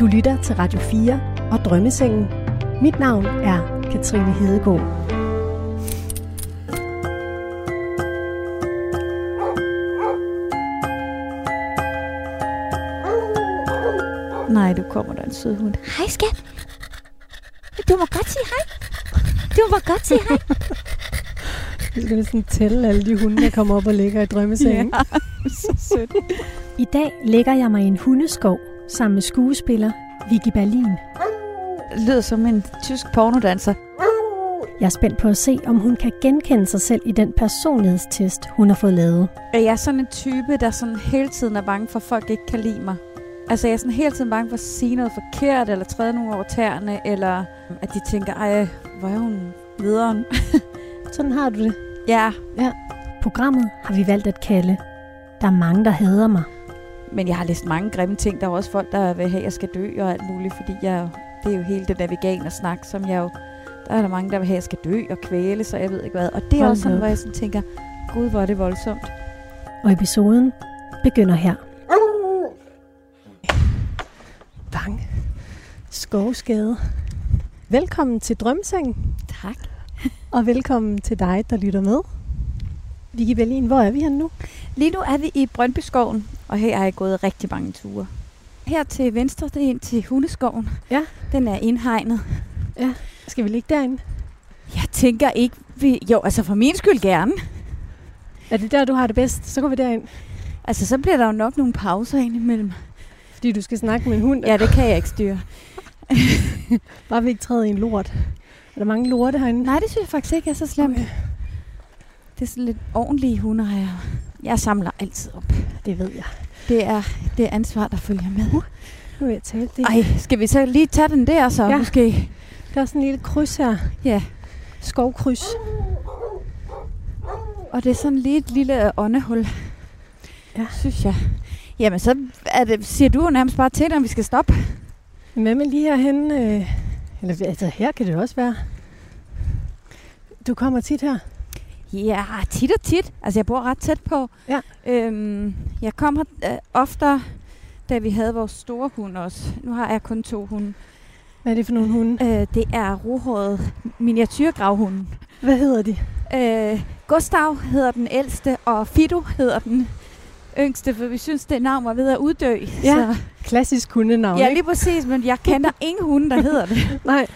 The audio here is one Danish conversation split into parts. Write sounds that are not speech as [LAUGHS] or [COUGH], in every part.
Du lytter til Radio 4 og Drømmesengen. Mit navn er Katrine Hedegaard. Nej, du kommer der en sød hund. Hej, skat. Du må godt sige hej. Du må godt sige hej. [LAUGHS] Jeg skal næsten tælle alle de hunde, der kommer op og ligger i drømmesengen. Ja, så sødt. I dag lægger jeg mig i en hundeskov sammen med skuespiller Vicky Berlin. Lyder som en tysk pornodanser. Jeg er spændt på at se, om hun kan genkende sig selv i den personlighedstest, hun har fået lavet. Er jeg sådan en type, der sådan hele tiden er bange for, at folk ikke kan lide mig? Altså, jeg er sådan hele tiden bange for at sige noget forkert, eller træde nogen over tæerne, eller at de tænker, ej, hvor er hun videre. [LAUGHS] Sådan har du det. ja, Programmet har vi valgt at kalde Der er mange, der hader mig. Men jeg har læst mange grimme ting. Der er også folk, der vil have, at jeg skal dø og alt muligt, fordi jeg, det er jo hele det der veganer-snak, som jeg jo... Der er der mange, der vil have, at jeg skal dø og kvæle, så jeg ved ikke hvad. Og det er Hold også sådan, da op. hvor jeg sådan tænker, gud, hvor er det voldsomt. Og episoden begynder her. Bang. Skovskade. Velkommen til Drømseng, Tak. og velkommen til dig, der lytter med. Vicky Berlin, hvor er vi henne nu? Lige nu er vi i Brøndbyskoven, og her har jeg gået rigtig mange ture. Her til venstre, det er ind til Hundeskoven. Ja. Den er indhegnet. Skal vi ligge derinde? Jeg tænker ikke, vi... Jo, altså for min skyld gerne. Er det der, du har det bedst? Så går vi derind. Altså, så bliver der jo nok nogle pauser indimellem. Fordi du skal snakke med en hund. Ja, det kan jeg ikke styre. [LAUGHS] Bare vi ikke træder i en lort. Er der mange lorte herinde? Nej, det synes jeg faktisk ikke er så slemt. Okay. Det er sådan lidt ordentlige hunde, har jeg. Jeg samler altid op. Det ved jeg. Det er det er ansvar, der følger med. Nu vil jeg tale det. Ej, skal vi så lige tage den der så, Ja. måske? Der er sådan en lille kryds her. Ja. Skovkryds. Og det er sådan lige et lille åndehul, Ja. synes jeg. Jamen, så er det, siger du jo nærmest bare til, om vi skal stoppe. Hvad med lige herhenne? Øh, eller altså, her kan det også være. Du kommer tit her. Ja, tit og tit. Altså, jeg bor ret tæt på. Ja. Øhm, jeg kommer øh, oftere, da vi havde vores store hund også. Nu har jeg kun to hunde. Hvad er det for nogle hunde? Øh, det er rohåret miniatyrgravhunden. Hvad hedder de? Øh, Gustav hedder den ældste, og Fido hedder den yngste, for vi synes, det navn var ved at uddø. Ja, Så, Klassisk hundenavn, ja, ikke? lige præcis, men jeg kender [LAUGHS] ingen hunde, der hedder det. Nej.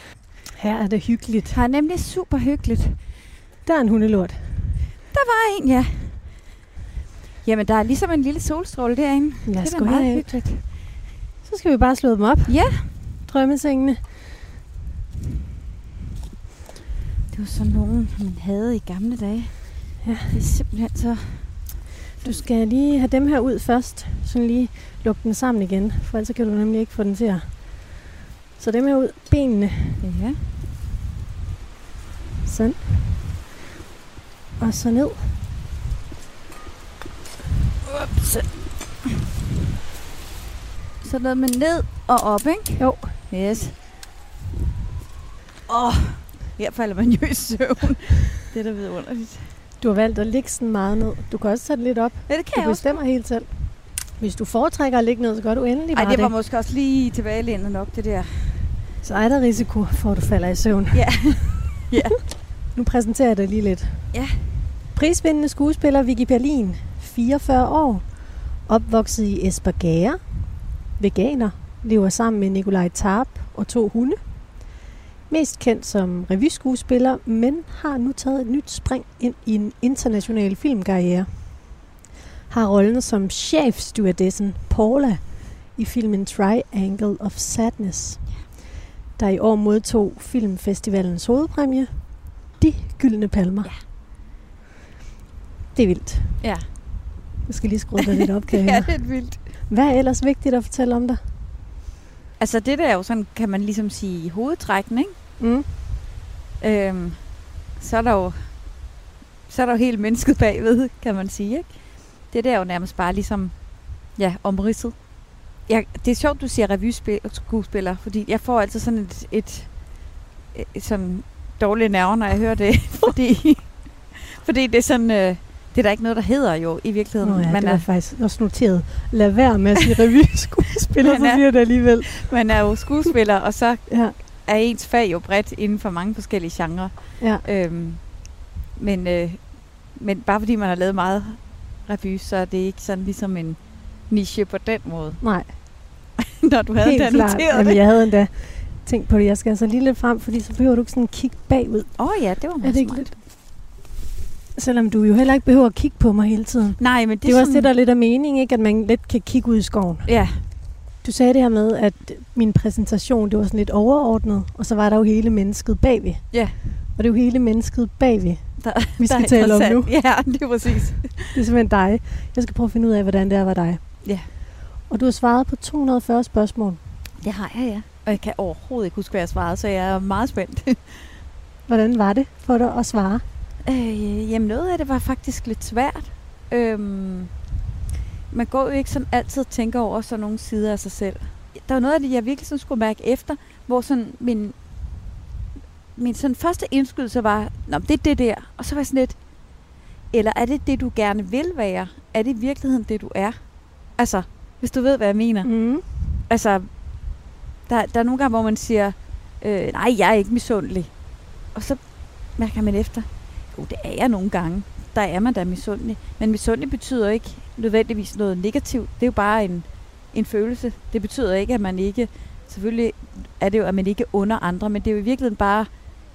Her er det hyggeligt. Det er nemlig super hyggeligt. Der er en hundelort. Der var en, ja. Jamen, der er ligesom en lille solstråle derinde. Lad os det er meget hyggeligt. Så skal vi bare slå dem op. Ja. Drømmesengene. Det var sådan nogen, man havde i gamle dage. Ja. Det er simpelthen så... Du skal lige have dem her ud først. Sådan lige lukke den sammen igen. For ellers så kan du nemlig ikke få den til at... Så dem her ud. Benene. Ja. Sådan. Og så ned. Ups. Så noget med ned og op, ikke? Jo. Yes. Åh, oh, her falder man jo i søvn. [LAUGHS] det er da vidunderligt. Du har valgt at ligge sådan meget ned. Du kan også tage det lidt op. Ja, det kan Du jeg også. bestemmer helt selv. Hvis du foretrækker at ligge ned, så gør du endelig bare Ej, det var det. måske også lige tilbagelænet nok, det der. Så er der risiko for, at du falder i søvn. Ja. [LAUGHS] Ja. Nu præsenterer jeg dig lige lidt. Ja. Prisvindende skuespiller Vicky Berlin, 44 år, opvokset i Esbergære, veganer, lever sammen med Nikolaj Tarp og to hunde. Mest kendt som revyskuespiller, men har nu taget et nyt spring ind i en international filmkarriere. Har rollen som chefstewardessen Paula i filmen Triangle of Sadness, der i år modtog filmfestivalens hovedpræmie, De Gyldne Palmer. Ja. Det er vildt. Ja. Jeg skal lige skrue dig lidt op, [LAUGHS] kan ja, det er vildt. Hvad er ellers vigtigt at fortælle om dig? Altså, det der er jo sådan, kan man ligesom sige, hovedtrækken, ikke? Mm. Øhm, så er der jo så er der jo helt mennesket bagved, kan man sige, ikke? Det der er jo nærmest bare ligesom, ja, omridset. Jeg, det er sjovt, du siger revyskuespiller, fordi jeg får altid sådan et, et, et sådan dårlige nerver, når jeg hører det, [LAUGHS] fordi, fordi det er sådan, øh, Det er der ikke noget, der hedder jo i virkeligheden. Nå ja, man, det er, faktisk også noteret. Lad være med at sige revy-skuespiller, [LAUGHS] så er- siger det alligevel. man er jo skuespiller, og så Ja, er ens fag jo bredt inden for mange forskellige genrer. ja. Øhm, men, øh, men bare fordi man har lavet meget revy, så er det ikke sådan ligesom en niche på den måde. Nej, [LAUGHS] Når du havde helt da klart. noteret Jamen, det. jeg havde endda tænkt på det. Jeg skal altså lige lidt frem, fordi så behøver du ikke sådan kigge bagud. Åh oh, ja, det var Er meget det ikke smart. lidt? Selvom du jo heller ikke behøver at kigge på mig hele tiden. Nej, men det, Det er jo også det, der er lidt af mening, ikke? at man let kan kigge ud i skoven. Ja, Du sagde det her med, at min præsentation, det var sådan lidt overordnet, og så var der jo hele mennesket bagved. Ja. Og det er jo hele mennesket bagved, der, vi der skal tale om nu. [LAUGHS] Ja, det er præcis. Det er simpelthen dig. Jeg skal prøve at finde ud af, hvordan det er var dig. Ja. Og du har svaret på 240 spørgsmål. Det har jeg, ja. Og jeg kan overhovedet ikke huske, hvad jeg svarede, så jeg er meget spændt. [LAUGHS] Hvordan var det for dig at svare? Øh, jamen noget af det var faktisk lidt svært. Øhm, man går jo ikke sådan altid og tænker over sådan nogle sider af sig selv. Der var noget af det, jeg virkelig sådan skulle mærke efter, hvor sådan min, min sådan første indskydelse var, Nå, det er det der. Og så var jeg sådan lidt, eller er det det, du gerne vil være? Er det i virkeligheden det, du er? Altså, hvis du ved, hvad jeg mener. Mm. Altså, der, der er nogle gange, hvor man siger, øh, nej, jeg er ikke misundelig. Og så mærker man efter, jo, det er jeg nogle gange. Der er man da misundelig. Men misundelig betyder ikke nødvendigvis noget negativt. Det er jo bare en, en følelse. Det betyder ikke, at man ikke... Selvfølgelig er det jo, at man ikke under andre, men det er jo i virkeligheden bare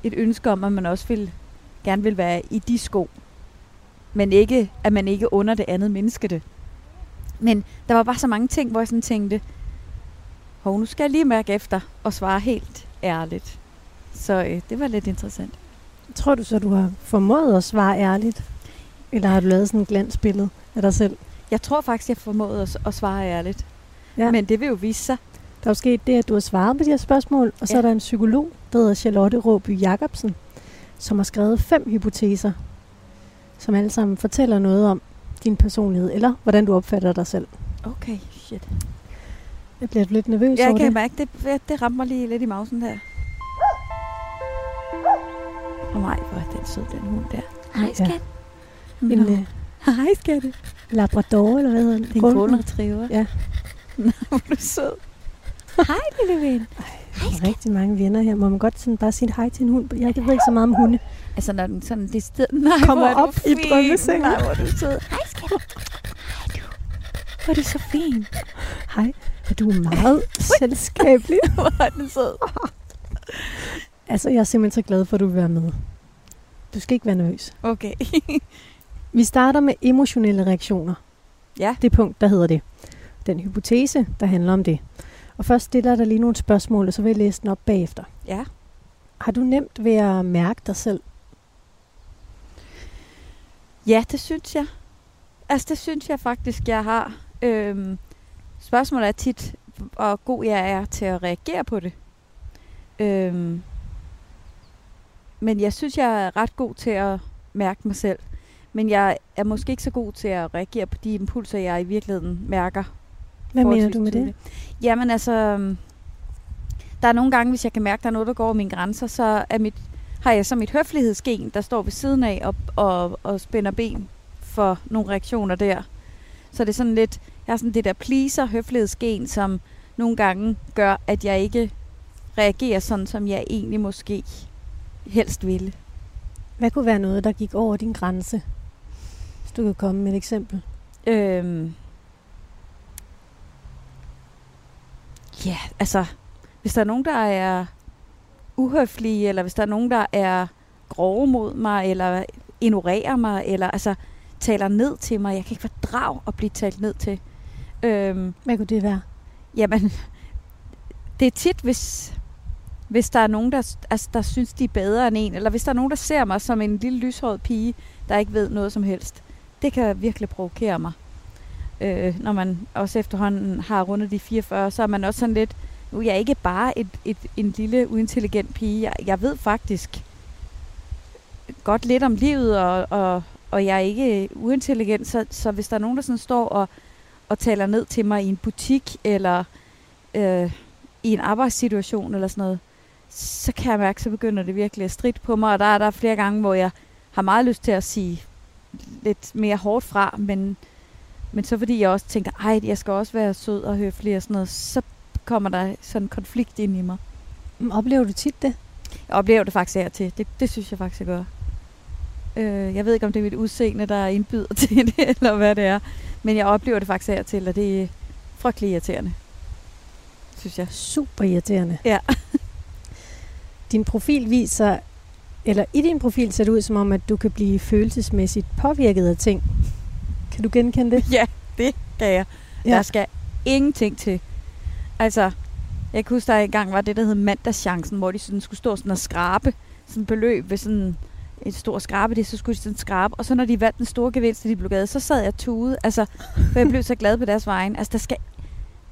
et ønske om, at man også vil, gerne vil være i de sko. Men ikke, at man ikke under det andet menneske det. Men der var bare så mange ting, hvor jeg sådan tænkte, hov, nu skal jeg lige mærke efter og svare helt ærligt. Så øh, det var lidt interessant. Tror du så, du har formået at svare ærligt? Eller har du lavet sådan et glansbillede af dig selv? Jeg tror faktisk, jeg formåede at, at svare ærligt. Ja. Ja. Men det vil jo vise sig. Der er jo sket det, at du har svaret på de her spørgsmål, og så Ja. er der en psykolog, der hedder Charlotte Råby Jacobsen, som har skrevet fem hypoteser, som alle sammen fortæller noget om din personlighed, eller hvordan du opfatter dig selv. Okay, shit. Jeg bliver lidt nervøs Jeg over kan det. mærke, det, det, det rammer mig lige lidt i mausen der. Nej, hvor er den sød, den hund der. Hej, Ja. skat. En Nå. øh, Hej, skat. Det labrador, eller hvad hedder den? er en golden retriever. Ja. [LAUGHS] Nå, hvor er du sød. Hej, lille ven. Der er rigtig mange venner her. Må man godt sådan bare sige hej til en hund? Jeg ved ikke så meget om hunde. Altså, når den sådan, det sted... Nej, Kommer er op i drømmesengen. Nej, hvor er du sød. Hej, skat. Hej, du. Hvor er du så fin. Hej. Er du er meget selskabelig? [LAUGHS] Hvor er den sød. [LAUGHS] Altså, jeg er simpelthen så glad for, at du vil være med. Du skal ikke være nervøs. Okay. [LAUGHS] Vi starter med emotionelle reaktioner. ja. Det punkt, der hedder det. Den hypotese, der handler om det. Og først stiller jeg dig lige nogle spørgsmål, og så vil jeg læse den op bagefter. Ja. Har du nemt ved at mærke dig selv? Ja, det synes jeg. Altså, det synes jeg faktisk, jeg har. Øhm, spørgsmålet er tit, hvor god jeg er til at reagere på det. Øhm, men jeg synes, jeg er ret god til at mærke mig selv. Men jeg er måske ikke så god til at reagere på de impulser, jeg i virkeligheden mærker. Hvad mener du med det? Jamen altså, øhm, der er nogle gange, hvis jeg kan mærke, at der er noget, der går over mine grænser, så er mit, har jeg så mit høflighedsgen, der står ved siden af og, og, og spænder ben for nogle reaktioner der. Så det er sådan lidt, jeg har sådan det der pleaser høflighedsgen, som nogle gange gør, at jeg ikke reagerer sådan, som jeg egentlig måske helst ville. Hvad kunne være noget, der gik over din grænse? Hvis du kan komme med et eksempel. Øhm. Ja, altså, hvis der er nogen, der er uhøflige, eller hvis der er nogen, der er grove mod mig, eller ignorerer mig, eller altså taler ned til mig. Jeg kan ikke fordrage at blive talt ned til. Øhm, Hvad kunne det være? jamen, det er tit, hvis, hvis der er nogen, der, altså, der synes, de er bedre end en, eller hvis der er nogen, der ser mig som en lille lyshåret pige, der ikke ved noget som helst. Det kan virkelig provokere mig. Øh, når man også efterhånden har rundet de 44, så er man også sådan lidt, nu er jeg ikke bare et, et, en lille uintelligent pige. Jeg, jeg ved faktisk godt lidt om livet, og, og, og jeg er ikke uintelligent, så, så hvis der er nogen, der sådan står og, og taler ned til mig i en butik, eller øh, i en arbejdssituation, eller sådan noget, så kan jeg mærke, så begynder det virkelig at stride på mig, og der er der flere gange, hvor jeg har meget lyst til at sige lidt mere hårdt fra, men, men så fordi jeg også tænker, ej, jeg skal også være sød og høflig og sådan noget, så kommer der sådan en konflikt ind i mig. Oplever du tit det? Jeg oplever det faktisk her til. Det, det synes jeg faktisk, jeg gør. Øh, jeg ved ikke, om det er mit udseende, der indbyder [LAUGHS] til det, eller hvad det er. Men jeg oplever det faktisk her til, og det er frygtelig irriterende. Synes jeg. Super irriterende. Ja. Din profil viser, eller i din profil ser det ud som om, at du kan blive følelsesmæssigt påvirket af ting. Kan du genkende det? [LAUGHS] Ja, det kan jeg. Ja. Der skal ingenting til. Altså, jeg kan huske, der engang var det, der hed mandagschancen, hvor de sådan skulle stå sådan og skrabe sådan beløb ved sådan et stort skrabe, det, så skulle de sådan skrabe. Og så når de vandt den store gevinst, de blev glade, så sad jeg tude. Altså, for jeg blev så glad på deres vejen. Altså, der skal,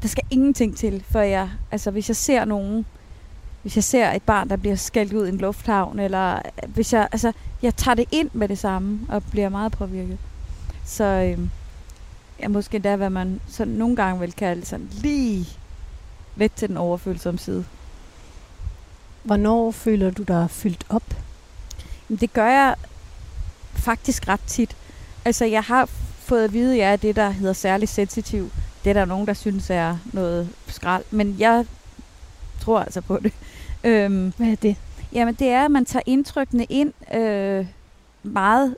der skal ingenting til, for jeg, altså, hvis jeg ser nogen, hvis jeg ser et barn, der bliver skældt ud i en lufthavn, eller hvis jeg, altså, jeg tager det ind med det samme, og bliver meget påvirket. Så øhm, ja, måske der, hvad man sådan nogle gange vil kalde sådan lige lidt til den overfølsomme side. Hvornår føler du dig fyldt op? Men det gør jeg faktisk ret tit. Altså, jeg har fået at vide, at jeg er det, der hedder særlig sensitiv. Det er der nogen, der synes er noget skrald. Men jeg tror altså på det. Øhm, Hvad er det? Jamen, det er, at man tager indtrykkene ind øh, meget,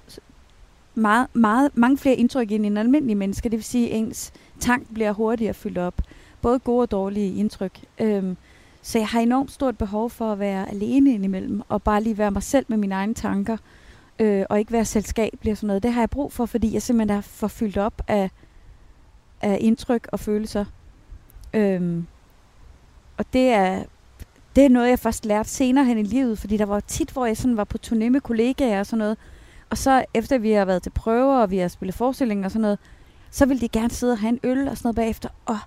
meget, meget, mange flere indtryk ind i en almindelig menneske. Det vil sige, at ens tank bliver hurtigere fyldt op. Både gode og dårlige indtryk. Øhm, så jeg har enormt stort behov for at være alene indimellem, og bare lige være mig selv med mine egne tanker, øh, og ikke være selskabelig og sådan noget. Det har jeg brug for, fordi jeg simpelthen er for fyldt op af, af indtryk og følelser. Øhm, og det er, det er noget, jeg først lærte senere hen i livet, fordi der var tit, hvor jeg sådan var på turné med kollegaer og sådan noget. Og så efter vi har været til prøver, og vi har spillet forestillinger og sådan noget, så ville de gerne sidde og have en øl og sådan noget bagefter. Og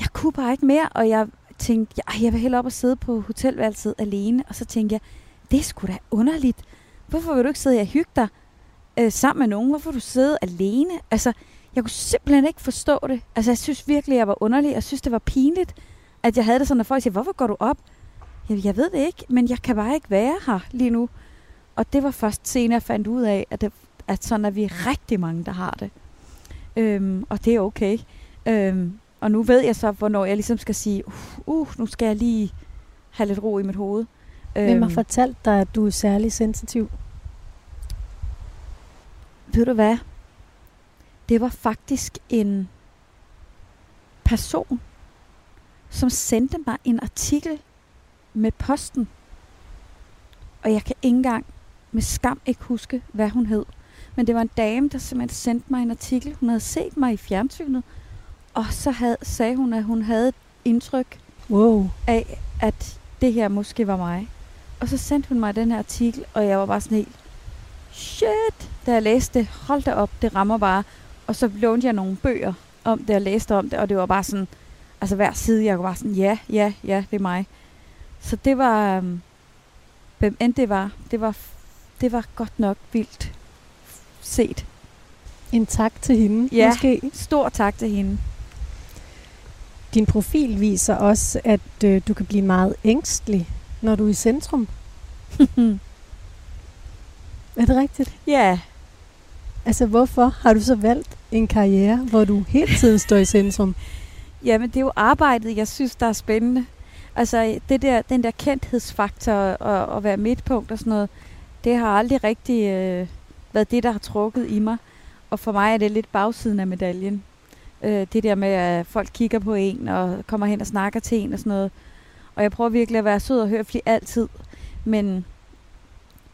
jeg kunne bare ikke mere, og jeg tænkte, jeg, jeg vil hellere op og sidde på hotelværelset alene. Og så tænkte jeg, det er sgu da underligt. Hvorfor vil du ikke sidde og hygge dig øh, sammen med nogen? Hvorfor vil du sidde alene? Altså, jeg kunne simpelthen ikke forstå det. Altså, jeg synes virkelig, jeg var underlig. Jeg synes, det var pinligt, at jeg havde det sådan, at folk siger, hvorfor går du op? Jeg, jeg ved det ikke, men jeg kan bare ikke være her lige nu. Og det var først senere, jeg fandt ud af, at, det, at sådan er vi rigtig mange, der har det. Øhm, og det er okay. Øhm, og nu ved jeg så, hvornår jeg ligesom skal sige, uh, uh nu skal jeg lige have lidt ro i mit hoved. Hvem har Øhm, fortalt dig, at du er særlig sensitiv? ved du hvad? Det var faktisk en person, som sendte mig en artikel med posten. Og jeg kan ikke engang med skam ikke huske, hvad hun hed. Men det var en dame, der simpelthen sendte mig en artikel. Hun havde set mig i fjernsynet, og så havde, sagde hun, at hun havde et indtryk Wow. af, at det her måske var mig. Og så sendte hun mig den her artikel, og jeg var bare sådan helt, shit, da jeg læste det, hold da op, det rammer bare. Og så lånte jeg nogle bøger om det, og læste om det, og det var bare sådan, altså hver side, jeg var bare sådan, ja, ja, ja, det er mig. Så det var, øhm, hvem end det var, det var, det var godt nok vildt set. En tak til hende, Ja. måske. Stor tak til hende. Din profil viser også, at øh, du kan blive meget ængstelig, når du er i centrum. [LAUGHS] Er det rigtigt? ja, Altså, hvorfor har du så valgt en karriere, hvor du hele tiden står i centrum? Jamen, det er jo arbejdet, jeg synes, der er spændende. Altså, det der, den der kendthedsfaktor og og være midtpunkt og sådan noget, det har aldrig rigtig øh, været det, der har trukket i mig. Og for mig er det lidt bagsiden af medaljen. Øh, det der med, at folk kigger på en og kommer hen og snakker til en og sådan noget. Og jeg prøver virkelig at være sød og høflig altid. Men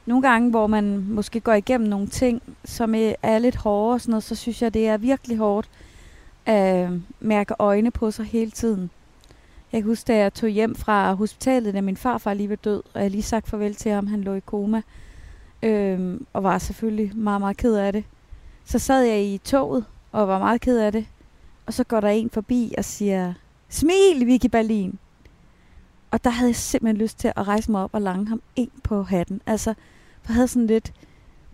nogle gange, hvor man måske går igennem nogle ting, som er- er lidt hårde og sådan noget, så synes jeg, det er virkelig hårdt at mærke øjne på sig hele tiden. Jeg kan huske, da jeg tog hjem fra hospitalet, da min farfar lige var død, og jeg lige sagt farvel til ham, han lå i koma, øhm, og var selvfølgelig meget, meget ked af det. Så sad jeg i toget, og var meget ked af det, og så går der en forbi og siger, smil, Vicky Berlin. Og der havde jeg simpelthen lyst til at rejse mig op og lange ham ind på hatten. Altså, for jeg havde sådan lidt,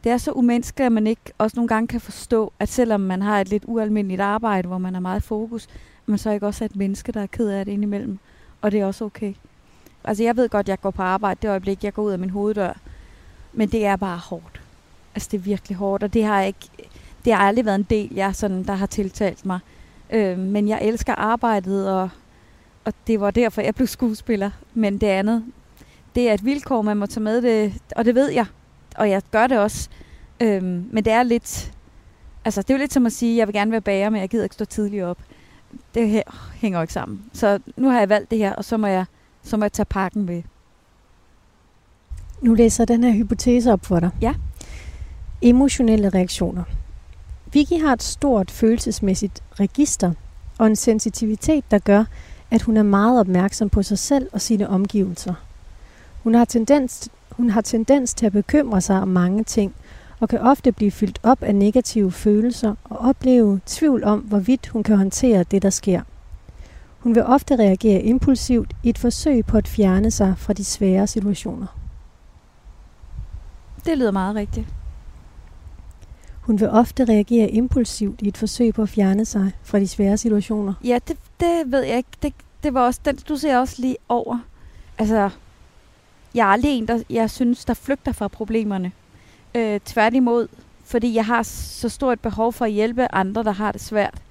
det er så umenneskeligt, at man ikke også nogle gange kan forstå, at selvom man har et lidt ualmindeligt arbejde, hvor man har meget fokus, at man så ikke også er et menneske, der er ked af det indimellem. Og det er også okay. Altså jeg ved godt, at jeg går på arbejde det øjeblik, jeg går ud af min hoveddør. Men det er bare hårdt. Altså, det er virkelig hårdt, og det har ikke, det har aldrig været en del, jeg sådan, der har tiltalt mig. Øh, men jeg elsker arbejdet, og, og det var derfor, jeg blev skuespiller. Men det andet, det er et vilkår, man må tage med det, og det ved jeg, og jeg gør det også. Øh, men det er lidt, altså det er jo lidt som at sige, jeg vil gerne være bager, men jeg gider ikke stå tidligt op. Det her hænger jo ikke sammen. Så nu har jeg valgt det her, og så må jeg, så må jeg tage pakken med. Nu læser jeg den her hypotese op for dig. Ja. Emotionelle reaktioner. Vicky har et stort følelsesmæssigt register og en sensitivitet, der gør, at hun er meget opmærksom på sig selv og sine omgivelser. Hun har tendens, hun har tendens til at bekymre sig om mange ting, og kan ofte blive fyldt op af negative følelser og opleve tvivl om, hvorvidt hun kan håndtere det, der sker. Hun vil ofte reagere impulsivt i et forsøg på at fjerne sig fra de svære situationer. Det lyder meget rigtigt. Hun vil ofte reagere impulsivt i et forsøg på at fjerne sig fra de svære situationer. Ja, det, det ved jeg ikke. Det, det var også den, du ser også lige over. Altså, jeg er aldrig en, der jeg synes, der flygter fra problemerne. Øh, tværtimod, fordi jeg har så stort et behov for at hjælpe andre, der har det svært.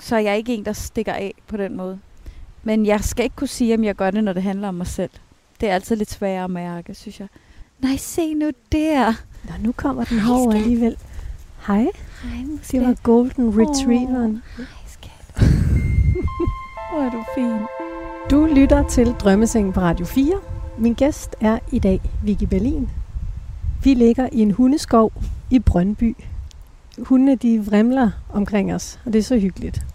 Så jeg er ikke en, der stikker af på den måde. Men jeg skal ikke kunne sige, om jeg gør det, når det handler om mig selv. Det er altid lidt sværere at mærke, synes jeg. Nej, se nu der. Nå, nu kommer den herover alligevel. Hej, Hej, det var Golden Retrieveren. Hej, skat. [LAUGHS] Hvor er du fin. Du lytter til Drømmesengen på Radio 4. Min gæst er i dag Vicky Berlin. Vi ligger i en hundeskov i Brøndby. Hundene de vrimler omkring os, og det er så hyggeligt.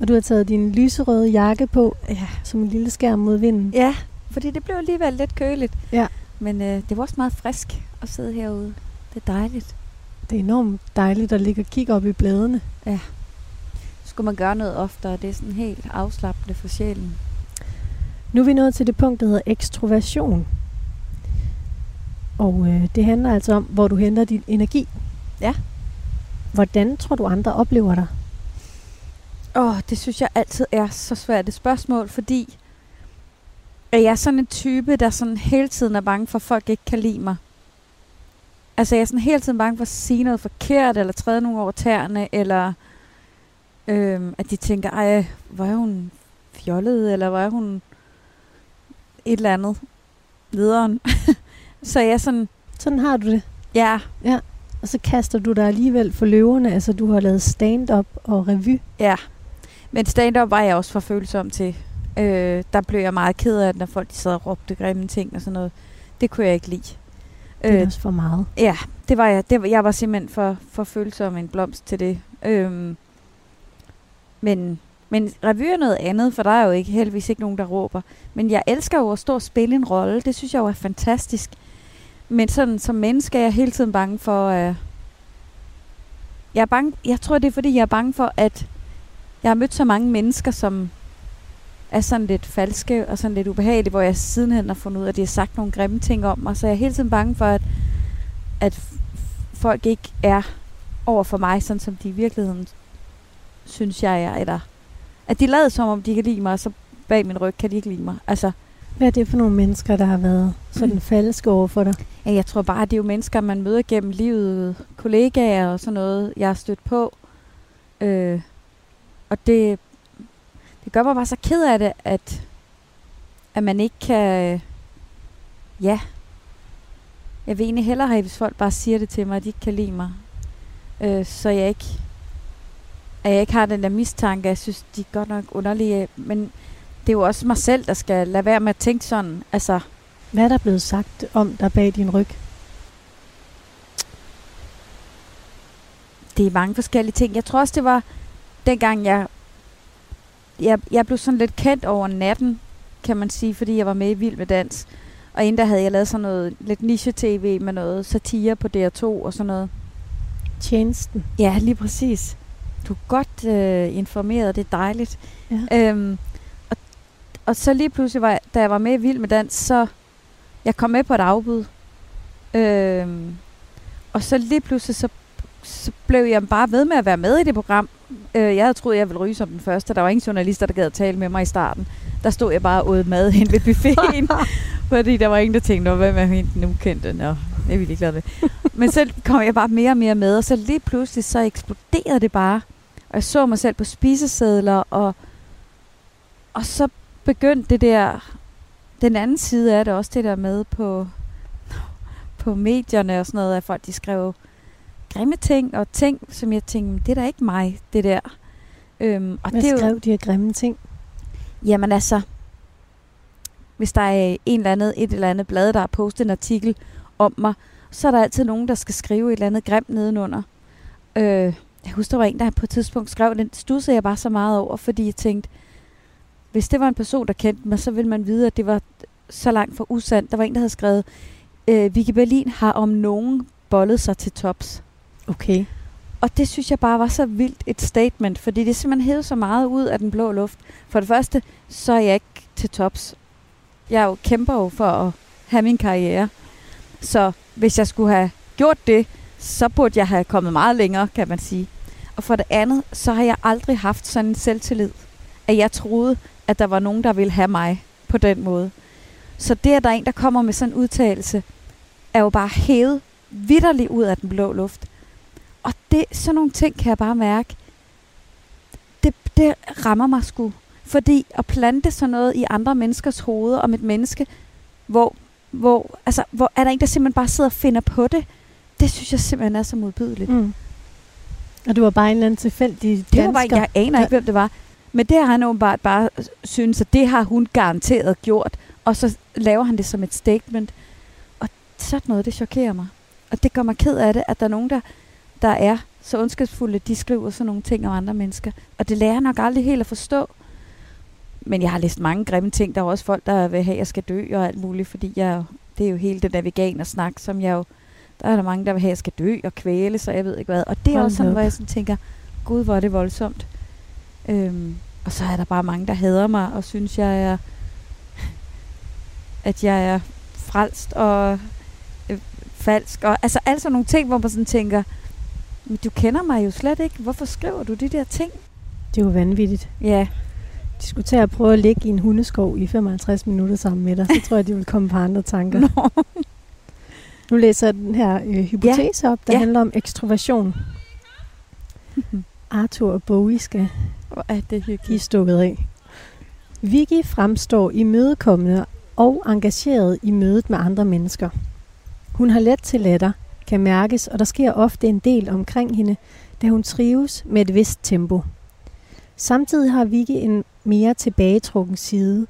Og du har taget din lyserøde jakke på, ja, som en lille skærm mod vinden. Ja, fordi det blev alligevel lidt køligt. Ja. Men øh, det var også meget frisk at sidde herude. Det er dejligt. Det er enormt dejligt at ligge og kigge op i bladene. Skulle man gøre noget oftere, det er sådan helt afslappende for sjælen. Nu er vi nået til det punkt, der hedder ekstroversion. Og øh, det handler altså om, hvor du henter din energi. Ja. Hvordan tror du, andre oplever dig? Åh, oh, det synes jeg altid er så svært et spørgsmål, fordi jeg er sådan en type, der sådan hele tiden er bange for, at folk ikke kan lide mig. Altså, jeg er sådan hele tiden bange for at sige noget forkert, eller træde nogen over tæerne, eller øhm, at de tænker, ej, hvor er hun fjollet, eller hvor er hun et eller andet lederen. [LAUGHS] så jeg sådan, Sådan har du det. ja, Og så kaster du dig alligevel for løverne. Altså, du har lavet stand-up og revy. Ja, men stand-up var jeg også for følsom til. Øh, der blev jeg meget ked af, når folk de sad og råbte grimme ting og sådan noget. Det kunne jeg ikke lide. Det er Øh, også for meget. ja, det var jeg. Det var, jeg var simpelthen for, for følsom en blomst til det. Øhm, men, men revy er noget andet, for der er jo ikke heldigvis ikke nogen, der råber. Men jeg elsker jo at stå og spille en rolle. Det synes jeg jo er fantastisk. Men sådan som menneske er jeg hele tiden bange for... Øh, jeg, er bange, jeg tror, det er fordi, jeg er bange for, at jeg har mødt så mange mennesker, som er sådan lidt falske og sådan lidt ubehagelige, hvor jeg sidenhen har fundet ud af, at de har sagt nogle grimme ting om mig. Så jeg er hele tiden bange for, at, at folk ikke er over for mig, sådan som de i virkeligheden synes, jeg er. Eller at de lader som om, de kan lide mig, og så bag min ryg kan de ikke lide mig. Altså, Hvad er det for nogle mennesker, der har været sådan falske over for dig? ja, jeg tror bare, det er jo mennesker, man møder gennem livet, kollegaer og sådan noget, jeg har stødt på. Øh, og det, det gør mig bare så ked af det, at, at man ikke kan... Ja. Jeg vil egentlig hellere have, hvis folk bare siger det til mig, at de ikke kan lide mig. Øh, så jeg ikke... At jeg ikke har den der mistanke, jeg synes, de er godt nok underlige. Men det er jo også mig selv, der skal lade være med at tænke sådan. Altså, Hvad er der blevet sagt om dig bag din ryg? det er mange forskellige ting. Jeg tror også, det var dengang, jeg, jeg, jeg blev sådan lidt kendt over natten, kan man sige, fordi jeg var med i Vild med Dans. Og inden der havde jeg lavet sådan noget lidt niche-tv med noget satire på DR2 og sådan noget. Tjenesten. Ja, lige præcis. Du er godt øh, informeret, det er dejligt. Ja. Øhm, og, og så lige pludselig, var jeg, da jeg var med i Vild med Dans, så jeg kom med på et afbud. Øhm, og så lige pludselig, så, så blev jeg bare ved med at være med i det program. Øh, jeg havde troet, jeg ville ryge som den første. Der var ingen journalister, der gad at tale med mig i starten. der stod jeg bare og åd mad hen ved buffeten. [LAUGHS] fordi der var ingen, der tænkte, "Nå, hvem er hende den ukendte? Nå, det er vi ligeglade med. Men så kom jeg bare mere og mere med, og så lige pludselig, så eksploderede det bare. Og jeg så mig selv på spisesedler, og, og så begyndte det der, den anden side af det også, det der med på, på medierne og sådan noget, at folk de skrev grimme ting, og ting, som jeg tænkte, det er da ikke mig, det der. Øhm, og Hvad det er jo, skrev de her grimme ting? Jamen altså, hvis der er en eller andet, et eller andet blad, der har postet en artikel om mig, så er der altid nogen, der skal skrive et eller andet grimt nedenunder. Øh, jeg husker, der var en, der på et tidspunkt skrev, den stussede jeg bare så meget over, fordi jeg tænkte, hvis det var en person, der kendte mig, så ville man vide, at det var så langt fra usandt. Der var en, der havde skrevet, øh, Vicky Berlin har om nogen bollet sig til tops. Okay. Og det synes jeg bare var så vildt et statement, fordi det simpelthen hævede så meget ud af den blå luft. For det første, så er jeg ikke til tops. Jeg jo kæmper jo for at have min karriere. Så hvis jeg skulle have gjort det, så burde jeg have kommet meget længere, kan man sige. Og for det andet, så har jeg aldrig haft sådan en selvtillid, at jeg troede, at der var nogen, der ville have mig på den måde. Så det, at der er en, der kommer med sådan en udtalelse, er jo bare hævet vidderligt ud af den blå luft. Og det, sådan nogle ting kan jeg bare mærke, det, det rammer mig sgu. Fordi at plante sådan noget i andre menneskers hoveder om et menneske, hvor, hvor, altså, hvor er der en, der simpelthen bare sidder og finder på det, det synes jeg simpelthen er så modbydeligt. Mm. Og det var bare en eller anden tilfældig Det var bare, dansker. jeg aner ikke, hvem det var. Men det har han åbenbart bare synes, at det har hun garanteret gjort. Og så laver han det som et statement. Og sådan noget, det chokerer mig. Og det gør mig ked af det, at der er nogen, der, der er så ondskabsfulde, de skriver sådan nogle ting om andre mennesker. Og det lærer jeg nok aldrig helt at forstå. Men jeg har læst mange grimme ting. Der er også folk, der vil have, at jeg skal dø og alt muligt, fordi jeg, det er jo hele den der veganer-snak, som jeg jo... Der er der mange, der vil have, at jeg skal dø og kvæle, så jeg ved ikke hvad. Og det er Hold også sådan, op. hvor jeg sådan tænker, gud, hvor er det voldsomt. Øhm, og så er der bare mange, der hader mig og synes, jeg er, [LAUGHS] at jeg er frelst og øh, falsk. Og, altså sådan nogle ting, hvor man sådan tænker, men du kender mig jo slet ikke. Hvorfor skriver du de der ting? Det er jo vanvittigt. Ja, De skulle tage at prøve at ligge i en hundeskov i 55 minutter sammen med dig. Så tror jeg, de vil komme på andre tanker. Nå. Nu læser jeg den her øh, hypotese op, der Ja. handler om ekstroversion. [LAUGHS] Arthur og Bowie skal hvor er det de hyggeligt. stukket af. Vicky fremstår imødekommende og engageret i mødet med andre mennesker. Hun har let til latter, kan mærkes, og der sker ofte en del omkring hende, da hun trives med et vist tempo. Samtidig har Vicky en mere tilbagetrukken side.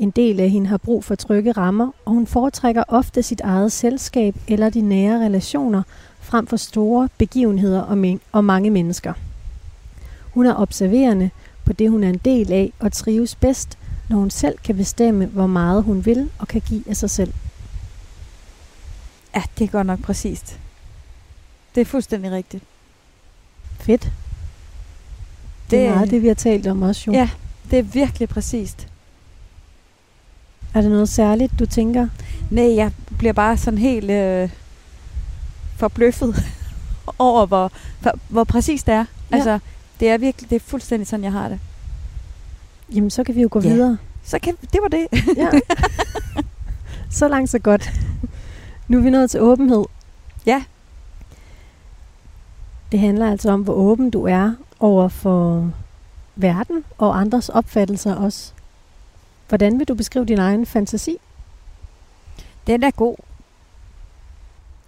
En del af hende har brug for trygge rammer, og hun foretrækker ofte sit eget selskab eller de nære relationer frem for store begivenheder og, men- og mange mennesker. Hun er observerende på det, hun er en del af, og trives bedst, når hun selv kan bestemme, hvor meget hun vil og kan give af sig selv. Ja, det er godt nok præcist. Det er fuldstændig rigtigt. Fedt. Det er Det- meget det, vi har talt om også, jo. Ja, det er virkelig præcist. Er det noget særligt, du tænker? Nej, jeg bliver bare sådan helt øh, forbløffet [LAUGHS] over, hvor, hvor, hvor præcist det er. Ja. Altså, det er virkelig, det er fuldstændig sådan, jeg har det. Jamen, så kan vi jo gå Ja. videre. Så kan, det var det. [LAUGHS] Ja. så langt, så godt. Nu er vi nået til åbenhed. Ja. Det handler altså om, hvor åben du er over for verden og andres opfattelser også. Hvordan vil du beskrive din egen fantasi? Den er god.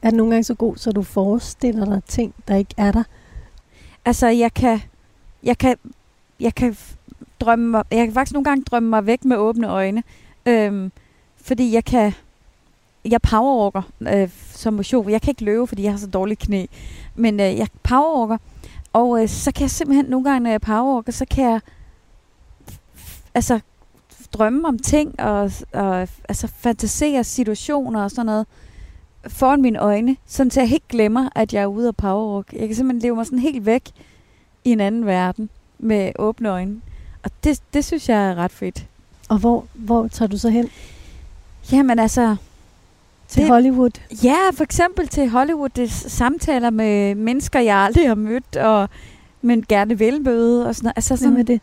Er den nogle gange så god, så du forestiller dig ting, der ikke er der? Altså, jeg kan, jeg kan, jeg kan drømme mig, jeg kan faktisk nogle gange drømme mig væk med åbne øjne. Øhm, fordi jeg kan, jeg powerwalker øh, som motion. Jeg kan ikke løbe, fordi jeg har så dårlige knæ. Men øh, jeg powerwalker. Og øh, så kan jeg simpelthen nogle gange, når jeg powerwalker, så kan jeg altså drømme om ting og, og altså fantasere situationer og sådan noget foran mine øjne, sådan så jeg helt glemmer, at jeg er ude af powerwalk. Jeg kan simpelthen leve mig sådan helt væk i en anden verden med åbne øjne. Og det, det synes jeg er ret fedt. Og hvor, hvor tager du så hen? Jamen altså, Til Det- Hollywood? ja, for eksempel til Hollywood, det er samtaler med mennesker, jeg aldrig har mødt, og men gerne vil møde og sådan noget. Altså Hvem er sådan, det?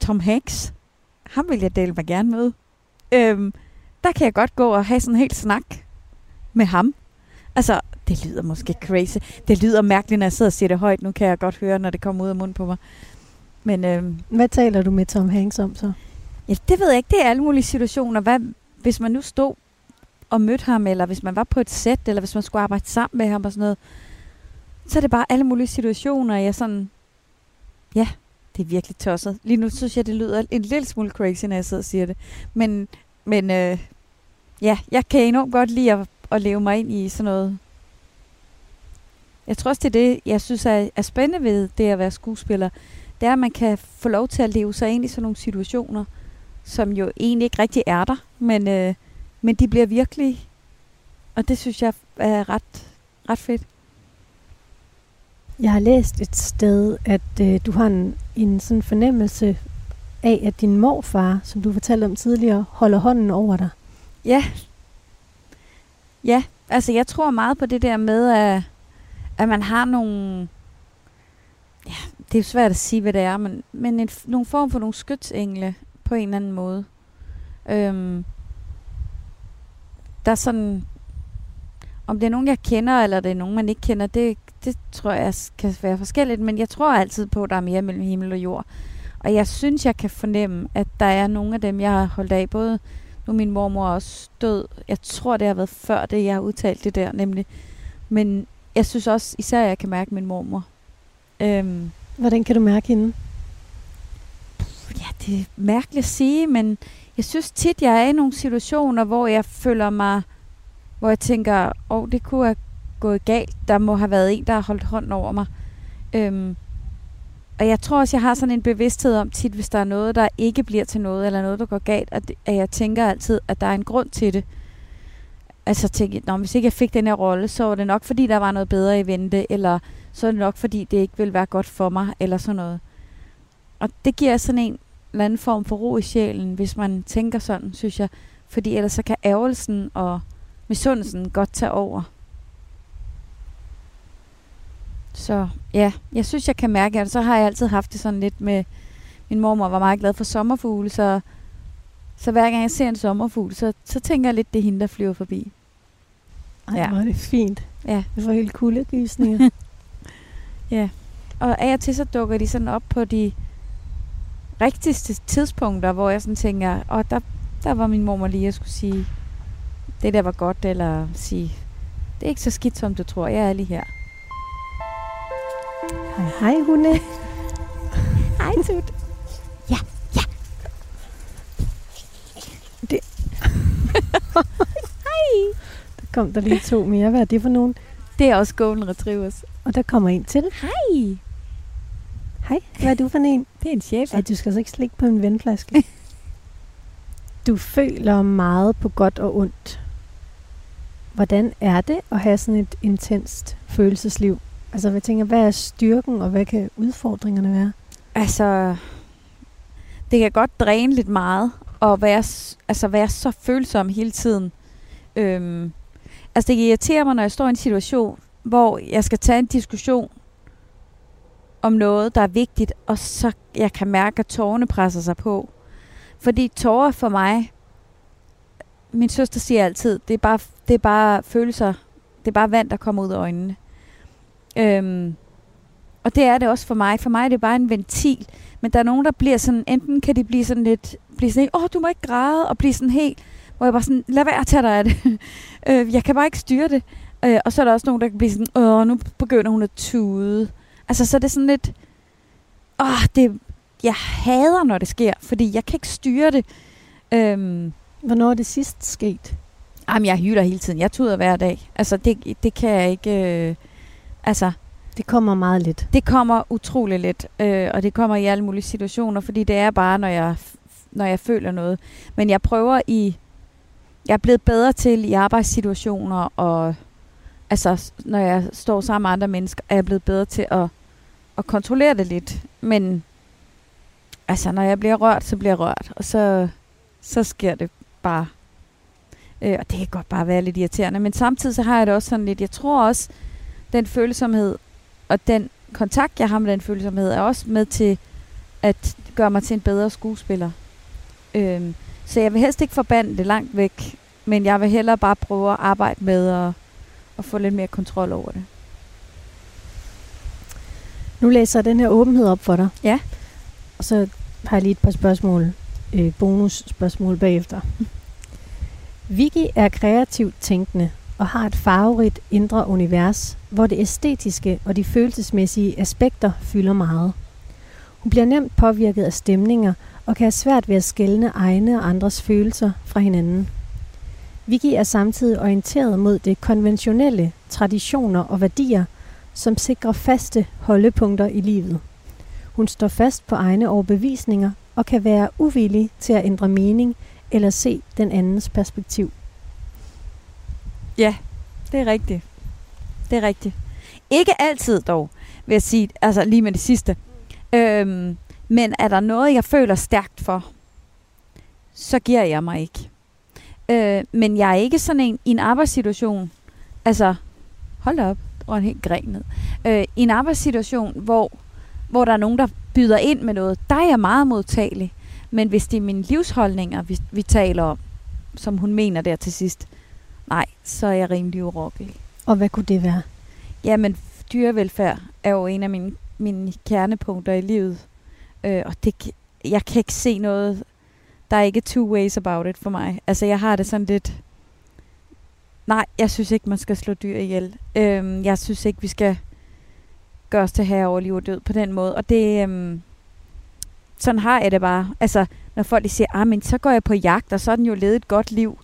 Tom Hanks ham vil jeg dele mig gerne med. Øhm, der kan jeg godt gå og have sådan en helt snak med ham. Altså, det lyder måske crazy. Det lyder mærkeligt, når jeg sidder og siger det højt. Nu kan jeg godt høre, når det kommer ud af munden på mig. Men øhm, Hvad taler du med Tom Hanks om så? ja, det ved jeg ikke. Det er alle mulige situationer. Hvad, hvis man nu stod og mødte ham, eller hvis man var på et sæt, eller hvis man skulle arbejde sammen med ham og sådan noget, så er det bare alle mulige situationer, jeg sådan, ja, det er virkelig tosset. Lige nu synes jeg, det lyder en lille smule crazy, når jeg sidder og siger det. Men, men øh, ja, jeg kan enormt godt lide at, at leve mig ind i sådan noget. Jeg tror også, det er det, jeg synes er, er spændende ved det at være skuespiller. Det er, at man kan få lov til at leve sig ind i sådan nogle situationer, som jo egentlig ikke rigtig er der, men, øh, men de bliver virkelige. Og det synes jeg er ret, ret fedt. Jeg har læst et sted, at øh, du har en, en sådan fornemmelse af, at din morfar, som du fortalte om tidligere, holder hånden over dig. Ja. Ja, altså jeg tror meget på det der med, at, at man har nogle... Ja, det er svært at sige, hvad det er, men, men en, nogle form for nogle skytsengle på en eller anden måde. Øhm, der er sådan... Om det er nogen, jeg kender, eller det er nogen, man ikke kender, det, det tror jeg kan være forskelligt, men jeg tror altid på, at der er mere mellem himmel og jord. Og jeg synes, jeg kan fornemme, at der er nogle af dem, jeg har holdt af, både nu min mormor også død. Jeg tror, det har været før det, jeg har udtalt det der, nemlig. Men jeg synes også, især jeg kan mærke min mormor. Øhm, Hvordan kan du mærke hende? ja, det er mærkeligt at sige, men jeg synes tit, jeg er i nogle situationer, hvor jeg føler mig, hvor jeg tænker, åh, oh, det kunne have gået galt. Der må have været en, der har holdt hånden over mig. Øhm, og jeg tror også, jeg har sådan en bevidsthed om tit, hvis der er noget, der ikke bliver til noget, eller noget, der går galt, at, at jeg tænker altid, at der er en grund til det. Altså tænke, Nå, hvis ikke jeg fik den her rolle, så var det nok, fordi der var noget bedre i vente, eller så er det nok, fordi det ikke ville være godt for mig, eller sådan noget. Og det giver sådan en eller anden form for ro i sjælen, hvis man tænker sådan, synes jeg. Fordi ellers så kan ærgelsen og misundelsen godt tage over. Så ja, jeg synes, jeg kan mærke, at så har jeg altid haft det sådan lidt med... Min mormor var meget glad for sommerfugle, så, så hver gang jeg ser en sommerfugl, så, så tænker jeg lidt, det er hende, der flyver forbi. Ej, Ja. hvor er det fint. Ja. Det får helt kuldegysninger. [LAUGHS] Ja. Og af og til så dukker de sådan op på de rigtigste tidspunkter, hvor jeg sådan tænker, og der, der var min mormor lige at skulle sige, det der var godt, eller sige, det er ikke så skidt, som du tror, jeg er lige her. Hej, hej hunde. Hej, Tut. [LAUGHS] Der kom der lige to mere. Hvad er det for nogen? Det er også Golden Retrievers. Og der kommer en til. Hej. Hej, hvad er du for en? Det er en chef. Ja, du skal altså ikke slikke på en vandflaske. [LAUGHS] du føler meget på godt og ondt. Hvordan er det at have sådan et intenst følelsesliv? Altså, hvad tænker, hvad er styrken, og hvad kan udfordringerne være? Altså, det kan godt dræne lidt meget, og være, altså være så følsom hele tiden. Øhm, altså, det irriterer mig, når jeg står i en situation, hvor jeg skal tage en diskussion om noget, der er vigtigt, og så jeg kan mærke, at tårerne presser sig på. Fordi tårer for mig, min søster siger altid, det er bare, det er bare følelser, det er bare vand, der kommer ud af øjnene. Øhm, og det er det også for mig. For mig er det bare en ventil. Men der er nogen, der bliver sådan, enten kan de blive sådan lidt, blive sådan, åh, du må ikke græde, og blive sådan helt, hvor jeg bare sådan, lad være at tage dig af det. [LAUGHS] øh, jeg kan bare ikke styre det. Øh, og så er der også nogen, der kan blive sådan, åh, nu begynder hun at tude. Altså, så er det sådan lidt, åh, det, jeg hader, når det sker, fordi jeg kan ikke styre det. Øhm, Hvornår er det sidst sket? jamen, jeg hyler hele tiden. Jeg tuder hver dag. Altså, det, det kan jeg ikke... Øh, altså, Det kommer meget lidt. det kommer utrolig let, øh, og det kommer i alle mulige situationer, fordi det er bare, når jeg, når jeg føler noget. Men jeg prøver i... Jeg er blevet bedre til i arbejdssituationer, og altså, når jeg står sammen med andre mennesker, er jeg blevet bedre til at, at kontrollere det lidt. Men altså, når jeg bliver rørt, så bliver jeg rørt, og så, så sker det bare. Øh, og det kan godt bare være lidt irriterende. Men samtidig så har jeg det også sådan lidt, jeg tror også, den følsomhed og den kontakt, jeg har med den følsomhed, er også med til at gøre mig til en bedre skuespiller. Øhm, så jeg vil helst ikke forbande det langt væk, men jeg vil hellere bare prøve at arbejde med at, at få lidt mere kontrol over det. Nu læser jeg den her åbenhed op for dig. Ja. Og så har jeg lige et par spørgsmål, øh, bonusspørgsmål bagefter. Vicky er kreativt tænkende og har et farverigt indre univers, hvor det æstetiske og de følelsesmæssige aspekter fylder meget. Hun bliver nemt påvirket af stemninger og kan have svært ved at skelne egne og andres følelser fra hinanden. Vicky er samtidig orienteret mod det konventionelle, traditioner og værdier, som sikrer faste holdepunkter i livet. Hun står fast på egne overbevisninger og kan være uvillig til at ændre mening eller se den andens perspektiv. Ja, det er rigtigt. Det er rigtigt. Ikke altid dog, vil jeg sige, altså lige med det sidste. Øhm, men er der noget, jeg føler stærkt for, så giver jeg mig ikke. Øh, men jeg er ikke sådan en i en arbejdssituation, altså, hold da op, og en helt gren ned. Øh, I en arbejdssituation, hvor, hvor der er nogen, der byder ind med noget, der er jeg meget modtagelig. Men hvis det er mine livsholdninger, vi, vi taler om, som hun mener der til sidst, nej, så er jeg rimelig urokkelig. Og hvad kunne det være? Jamen, dyrevelfærd er jo en af mine, mine kernepunkter i livet. Øh, og det, jeg kan ikke se noget, der er ikke two ways about it for mig. Altså, jeg har det sådan lidt... Nej, jeg synes ikke, man skal slå dyr ihjel. Øhm, jeg synes ikke, vi skal gøre os til her over liv og død på den måde. Og det... Øhm, sådan har jeg det bare. Altså, når folk siger, ah, men så går jeg på jagt, og så er den jo levet et godt liv.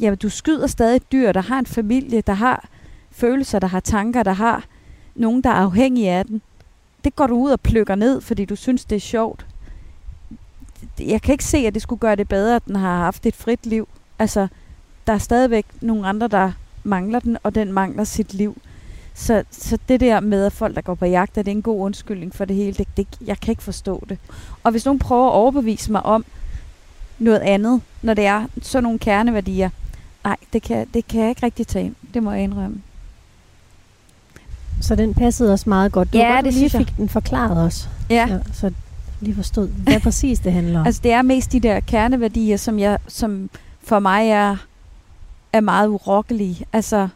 Jamen, du skyder stadig et dyr, der har en familie, der har følelser, der har tanker, der har nogen, der er afhængige af den. Det går du ud og plukker ned, fordi du synes, det er sjovt. Jeg kan ikke se, at det skulle gøre det bedre, at den har haft et frit liv. Altså, der er stadigvæk nogle andre, der mangler den, og den mangler sit liv. Så, så det der med, at folk, der går på jagt, er det en god undskyldning for det hele, det, det, jeg kan ikke forstå det. Og hvis nogen prøver at overbevise mig om noget andet, når det er sådan nogle kerneværdier, nej, det kan, det kan jeg ikke rigtig tage. Det må jeg indrømme. Så den passede os meget godt. Du Ja, godt, det lige synes jeg. fik den forklaret os. Ja. Så, så lige forstod, hvad [LAUGHS] præcis det handler om. Altså det er mest de der kerneværdier, som, jeg, som for mig er, er meget urokkelige. Altså,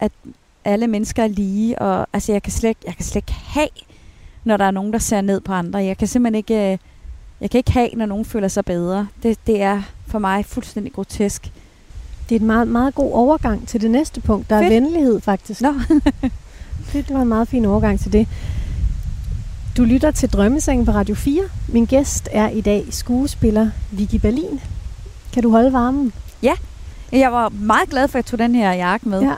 at alle mennesker er lige, og altså, jeg, kan slet, jeg kan slet ikke have, når der er nogen, der ser ned på andre. Jeg kan simpelthen ikke, øh, jeg kan ikke have, når nogen føler sig bedre. Det, det er for mig fuldstændig grotesk. Det er en meget, meget god overgang til det næste punkt. Der er Fedt. venlighed, faktisk. Nå. [LAUGHS] det, det var en meget fin overgang til det. Du lytter til Drømmesengen på Radio 4. Min gæst er i dag skuespiller Vicky Berlin. Kan du holde varmen? Jeg var meget glad for, at jeg tog den her jakke med. Ja.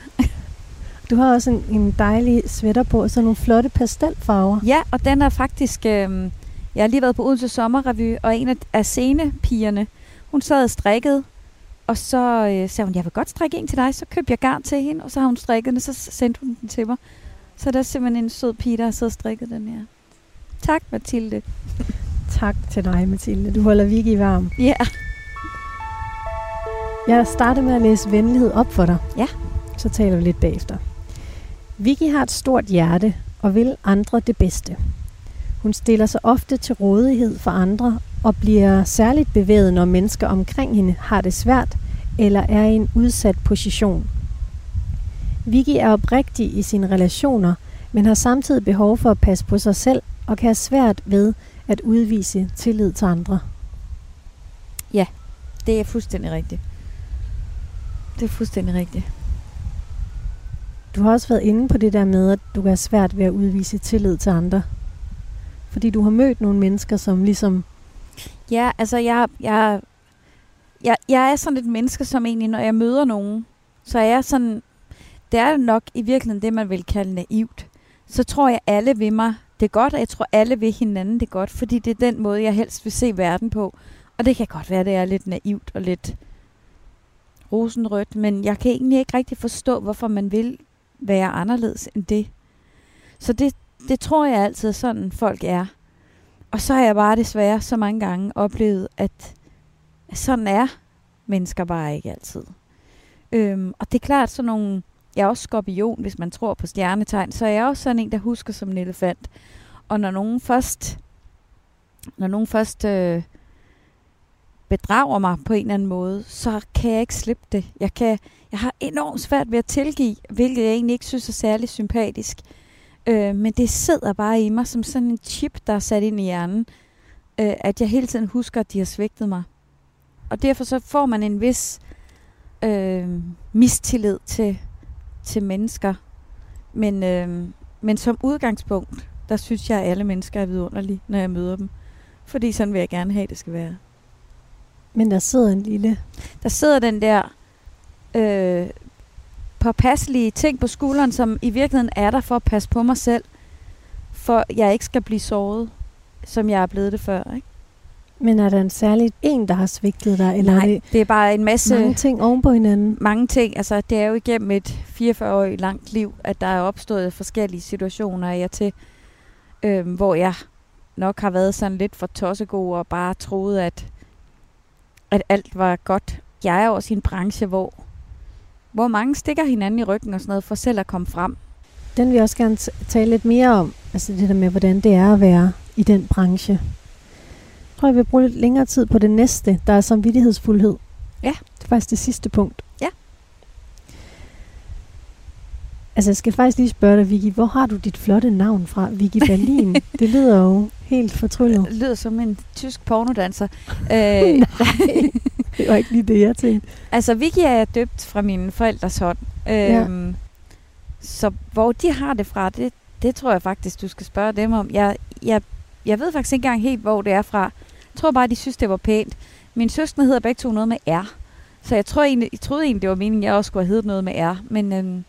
Du har også en, en dejlig sweater på, og så nogle flotte pastelfarver. Ja, og den er faktisk... Øh, jeg har lige været på Odense Sommerrevy, og en af, af scenepigerne, hun sad og strikkede, og så øh, sagde hun, jeg vil godt strikke en til dig. Så købte jeg garn til hende, og så har hun strikket den, og så sendte hun den til mig. Så der er simpelthen en sød pige, der har siddet og strikket den her. Tak, Mathilde. [LAUGHS] Tak til dig, Mathilde. Du holder Vicky varm. Ja. Jeg starter med at læse venlighed op for dig. Ja. Så taler vi lidt bagefter. Vicky har et stort hjerte og vil andre det bedste. Hun stiller sig ofte til rådighed for andre og bliver særligt bevæget, når mennesker omkring hende har det svært eller er i en udsat position. Vicky er oprigtig i sine relationer, men har samtidig behov for at passe på sig selv og kan have svært ved at udvise tillid til andre. Det er fuldstændig rigtigt. Det er fuldstændig rigtigt. Du har også været inde på det der med, at du kan have svært ved at udvise tillid til andre. Fordi du har mødt nogle mennesker, som ligesom... Ja, altså jeg, jeg, jeg, jeg er sådan et menneske, som egentlig, når jeg møder nogen, så er jeg sådan, det er nok i virkeligheden det, man vil kalde naivt. Så tror jeg, alle vil mig det godt, og jeg tror, alle vil hinanden det godt, fordi det er den måde, jeg helst vil se verden på. Og det kan godt være, det er lidt naivt og lidt rosenrødt, men jeg kan egentlig ikke rigtig forstå, hvorfor man vil være anderledes end det. Så det, det tror jeg altid sådan, folk er. Og så har jeg bare desværre så mange gange oplevet, at sådan er mennesker bare ikke altid. Øhm, og det er klart sådan nogle... Jeg er også skorpion, hvis man tror på stjernetegn, så er jeg også sådan en, der husker som en elefant. Og når nogen først, når nogen først øh, bedrager mig på en eller anden måde, så kan jeg ikke slippe det. Jeg, kan, jeg har enormt svært ved at tilgive, hvilket jeg egentlig ikke synes er særlig sympatisk. Øh, men det sidder bare i mig som sådan en chip, der er sat ind i hjernen, øh, at jeg hele tiden husker, at de har svigtet mig. Og derfor så får man en vis øh, mistillid til, til mennesker. Men, øh, men som udgangspunkt, der synes jeg, at alle mennesker er vidunderlige, når jeg møder dem. Fordi sådan vil jeg gerne have, at det skal være. Men der sidder en lille... Der sidder den der øh, påpasselige ting på skulderen, som i virkeligheden er der for at passe på mig selv, for jeg ikke skal blive såret, som jeg er blevet det før. Ikke? Men er der en særlig en, der har svigtet dig? Eller Nej, er det det er bare en masse... mange ting oven på hinanden? mange ting. Altså, det er jo igennem et 44-årigt langt liv, at der er opstået forskellige situationer jeg til, øh, hvor jeg nok har været sådan lidt for tossegod og bare troet, at, at alt var godt. Jeg er også i en branche, hvor, hvor mange stikker hinanden i ryggen og sådan noget, for selv at komme frem. Den vil jeg også gerne tale lidt mere om. Altså det der med, hvordan det er at være i den branche. Jeg tror, jeg vil bruge lidt længere tid på det næste, der er samvittighedsfuldhed. Ja. Det er faktisk det sidste punkt. Ja. Altså, jeg skal faktisk lige spørge dig, Vicky, hvor har du dit flotte navn fra? Vicky Berlin. [LAUGHS] det lyder jo helt fortryllet. Det lyder som en tysk pornodanser. øh, [LAUGHS] Nej, [LAUGHS] det var ikke lige det, jeg tænkte. altså, Vicky er døbt fra mine forældres hånd. Øhm, ja. Så hvor de har det fra, det, det tror jeg faktisk, du skal spørge dem om. Jeg, jeg, jeg ved faktisk ikke engang helt, hvor det er fra. Jeg tror bare, de synes, det var pænt. Min søskende hedder begge to noget med R. Så jeg, tror egentlig, jeg troede egentlig, det var meningen, at jeg også skulle have heddet noget med R. Men øhm,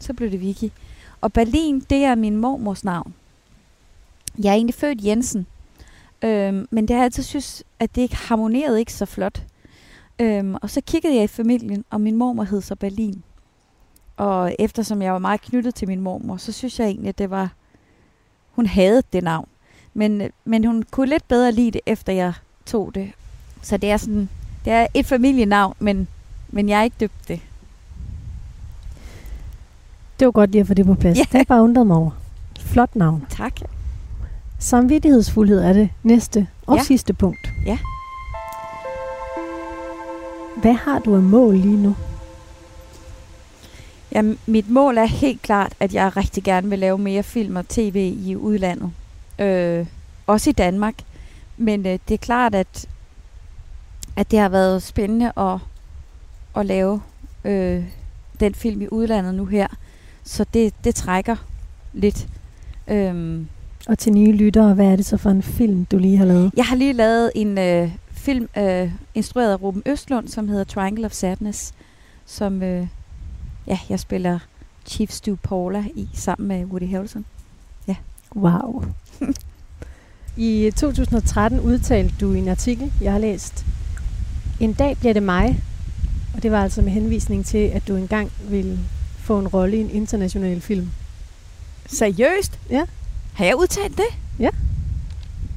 så blev det Vicky. Og Berlin, det er min mormors navn. Jeg er egentlig født Jensen. Øhm, men det har jeg altid synes, at det ikke harmonerede ikke så flot. Øhm, og så kiggede jeg i familien, og min mormor hed så Berlin. Og eftersom jeg var meget knyttet til min mormor, så synes jeg egentlig, at det var... Hun havde det navn. Men, øh, men hun kunne lidt bedre lide det, efter jeg tog det. Så det er sådan... Det er et familienavn, men, men jeg er ikke døbt det. Det var godt lige at få det på plads. Ja. Det bare undret mig over. Flot navn. Tak. Samvittighedsfuldhed er det næste og Ja. sidste punkt. Ja. Hvad har du af mål lige nu? Ja, mit mål er helt klart, at jeg rigtig gerne vil lave mere film og tv i udlandet. Øh, også i Danmark. Men øh, det er klart, at, at det har været spændende at, at lave øh, den film i udlandet nu her. Så det, det trækker lidt. Øhm, Og til nye lyttere, hvad er det så for en film, du lige har lavet? jeg har lige lavet en øh, film øh, instrueret af Ruben Østlund, som hedder Triangle of Sadness, som øh, ja, jeg spiller Chief Stu Paula i, sammen med Woody Harrelson. Wow. [LAUGHS] I 2013 udtalte du i en artikel, jeg har læst, En dag bliver det mig, og det var altså med henvisning til, at du engang ville få en rolle i en international film. Seriøst? Ja. Har jeg udtalt det?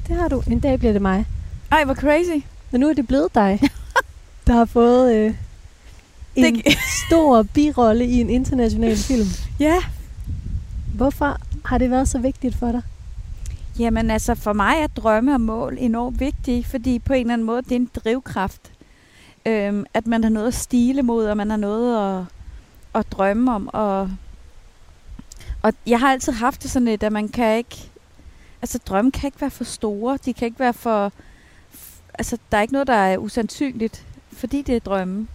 Det har du. En dag bliver det mig. Ej, hvor crazy. Men nu er det blevet dig, [LAUGHS] der har fået øh, en Det- [LAUGHS] stor birolle i en international film. Ja. Hvorfor har det været så vigtigt for dig? Jamen altså, for mig er drømme og mål enormt vigtige, fordi på en eller anden måde, det er en drivkraft. Øhm, at man har noget at stile mod, og man har noget at, at drømme om. Og, og jeg har altid haft det sådan lidt, at man kan ikke... Altså, drømme kan ikke være for store. De kan ikke være for... Altså, der er ikke noget, der er usandsynligt, fordi det er drømme.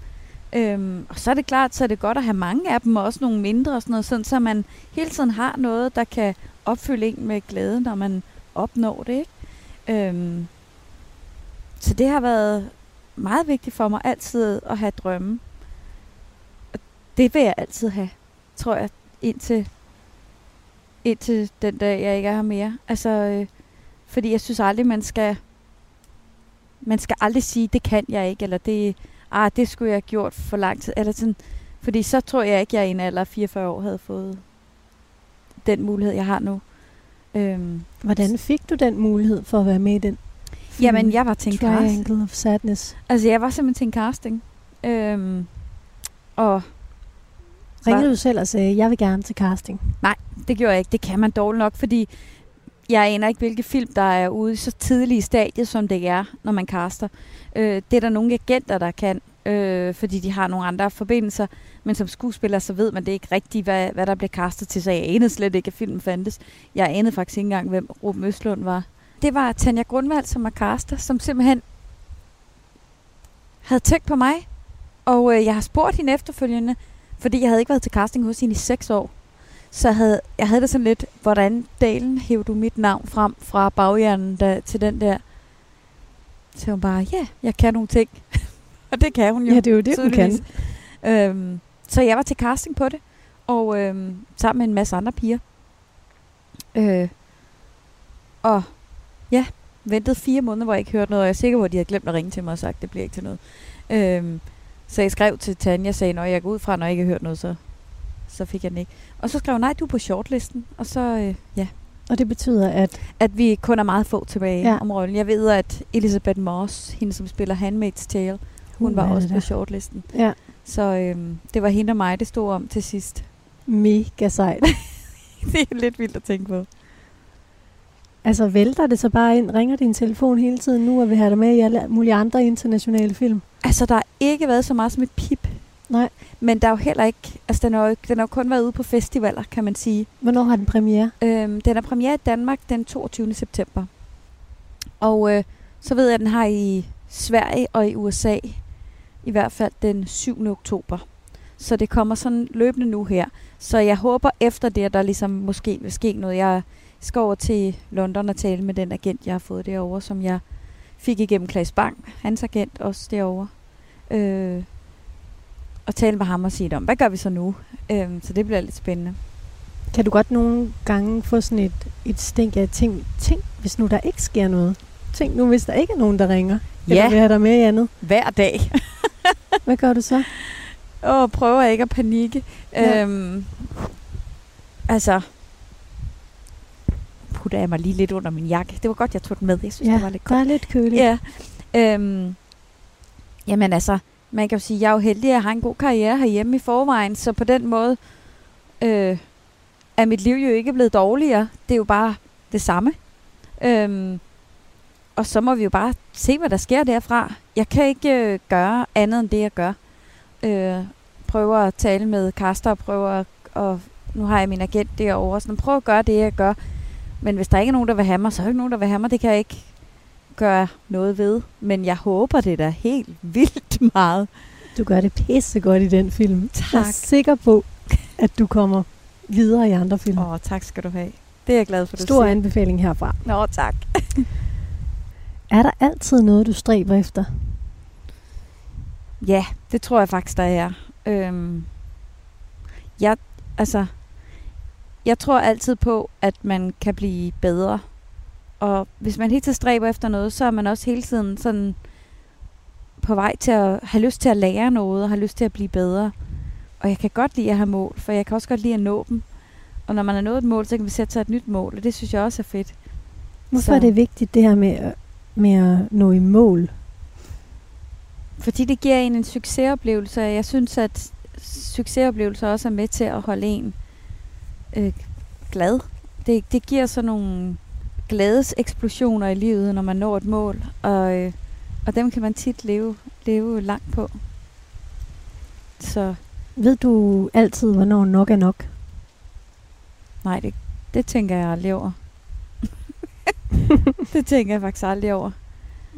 Øhm, og så er det klart, så er det godt at have mange af dem, og også nogle mindre og sådan noget, sådan, så man hele tiden har noget, der kan opfylde en med glæde, når man opnår det. Ikke? Øhm, så det har været meget vigtigt for mig altid at have drømme. Og det vil jeg altid have, tror jeg, indtil, indtil den dag, jeg ikke er her mere. Altså, øh, fordi jeg synes aldrig, man skal, man skal aldrig sige, det kan jeg ikke, eller det, ah, det skulle jeg have gjort for lang tid. Eller sådan, fordi så tror jeg ikke, jeg i en alder af 44 år havde fået den mulighed, jeg har nu. Øhm, Hvordan fik du den mulighed for at være med i den film? jamen, jeg var til en casting. Of Sadness. Altså, jeg var simpelthen til en casting. Øhm, og Ringede du selv og sagde, jeg vil gerne til casting? det gjorde jeg ikke. Det kan man dårligt nok, fordi jeg aner ikke, hvilke film, der er ude i så tidlige stadie, som det er, når man kaster. Øh, det er der nogle agenter, der kan, øh, fordi de har nogle andre forbindelser. Men som skuespiller, så ved man det ikke rigtigt, hvad, hvad der bliver kastet til. Så jeg anede slet ikke, at filmen fandtes. Jeg anede faktisk ikke engang, hvem Ruben Østlund var. Det var Tanja Grundvald, som er kaster, som simpelthen havde tænkt på mig. Og øh, jeg har spurgt hende efterfølgende, fordi jeg havde ikke været til casting hos hende i seks år. Så havde, jeg havde det sådan lidt, hvordan dalen hæver du mit navn frem fra baghjernen der, til den der. Så hun bare, ja, yeah, jeg kan nogle ting. [LAUGHS] og det kan hun jo. Ja, det er jo det, hun kan. Øhm, så jeg var til casting på det, og øhm, sammen med en masse andre piger. Øh, og ja, ventede fire måneder, hvor jeg ikke hørte noget, og jeg er sikker på, at de havde glemt at ringe til mig og sagt, det bliver ikke til noget. Øhm, så jeg skrev til Tanja og sagde, når jeg går ud fra, når jeg ikke har hørt noget, så, så fik jeg den ikke. Og så skrev jeg, nej, du er på shortlisten. Og så, øh, ja. Og det betyder, at... At vi kun er meget få tilbage Ja. om rollen. Jeg ved, at Elizabeth Moss, hende som spiller Handmaid's Tale, hun Uh, var også det på der? shortlisten. Ja, Så øhm, det var hende og mig, det stod om til sidst. mega sejt. [LAUGHS] det er lidt vildt at tænke på. altså, vælter det så bare ind? Ringer din telefon hele tiden nu, og vil have dig med i alle mulige andre internationale film? Altså, der har ikke været så meget som et pip. Nej. Men der er jo heller ikke... Altså, den har jo, den har jo kun været ude på festivaler, kan man sige. Hvornår har den premiere? Øhm, den er premiere i Danmark den 22. september. Og øh, så ved jeg, at den har i Sverige og i USA i hvert fald den 7. oktober. Så det kommer sådan løbende nu her. Så jeg håber efter det, at der ligesom måske vil ske noget. Jeg skal over til London og tale med den agent, jeg har fået derovre, som jeg fik igennem Klaas Bang, hans agent også derovre. Øh, og tale med ham og sige om, hvad gør vi så nu? Øh, så det bliver lidt spændende. Kan du godt nogle gange få sådan et, et stink af ting, ting, hvis nu der ikke sker noget? Tænk nu, hvis der ikke er nogen, der ringer. Eller vil have dig med i andet. hver dag. [LAUGHS] Hvad gør du så? og prøver ikke at panikke. Ja. Ja. Øhm, altså, putter jeg mig lige lidt under min jakke. Det var godt, jeg tog den med. Jeg synes, ja, det var lidt der godt. er lidt køligt. Ja. Øhm, jamen altså, man kan jo sige, jeg er jo heldig, at jeg har en god karriere herhjemme i forvejen, så på den måde øh, er mit liv jo ikke blevet dårligere. Det er jo bare det samme. Øhm, og så må vi jo bare se, hvad der sker derfra. Jeg kan ikke øh, gøre andet end det, jeg gør. Øh, prøver at tale med Kaster og prøver at, og nu har jeg min agent derovre, så prøver at gøre det, jeg gør. Men hvis der ikke er nogen, der vil have mig, så er der ikke nogen, der vil have mig. Det kan jeg ikke gøre noget ved. Men jeg håber det da helt vildt meget. Du gør det pisse godt i den film. Jeg er Tak. sikker på, at du kommer videre i andre film. Åh, oh, tak skal du have. Det er jeg glad for, du Stor siger. anbefaling herfra. Nå, tak. [LAUGHS] Er der altid noget, du stræber efter? Ja, det tror jeg faktisk, der er. Øhm, jeg, altså, jeg tror altid på, at man kan blive bedre. Og hvis man hele tiden stræber efter noget, så er man også hele tiden sådan på vej til at have lyst til at lære noget, og have lyst til at blive bedre. Og jeg kan godt lide at have mål, for jeg kan også godt lide at nå dem. Og når man har nået et mål, så kan vi sætte sig et nyt mål, og det synes jeg også er fedt. Hvorfor Så- er det vigtigt, det her med, at- med at nå i mål? Fordi det giver en en succesoplevelse, og jeg synes, at succesoplevelser også er med til at holde en øh, glad. Det, det giver sådan nogle glædeseksplosioner i livet, når man når et mål, og, øh, og dem kan man tit leve, leve langt på. Så Ved du altid, hvornår nok er nok? nej, det, det tænker jeg aldrig over. [LAUGHS] det tænker jeg faktisk aldrig over.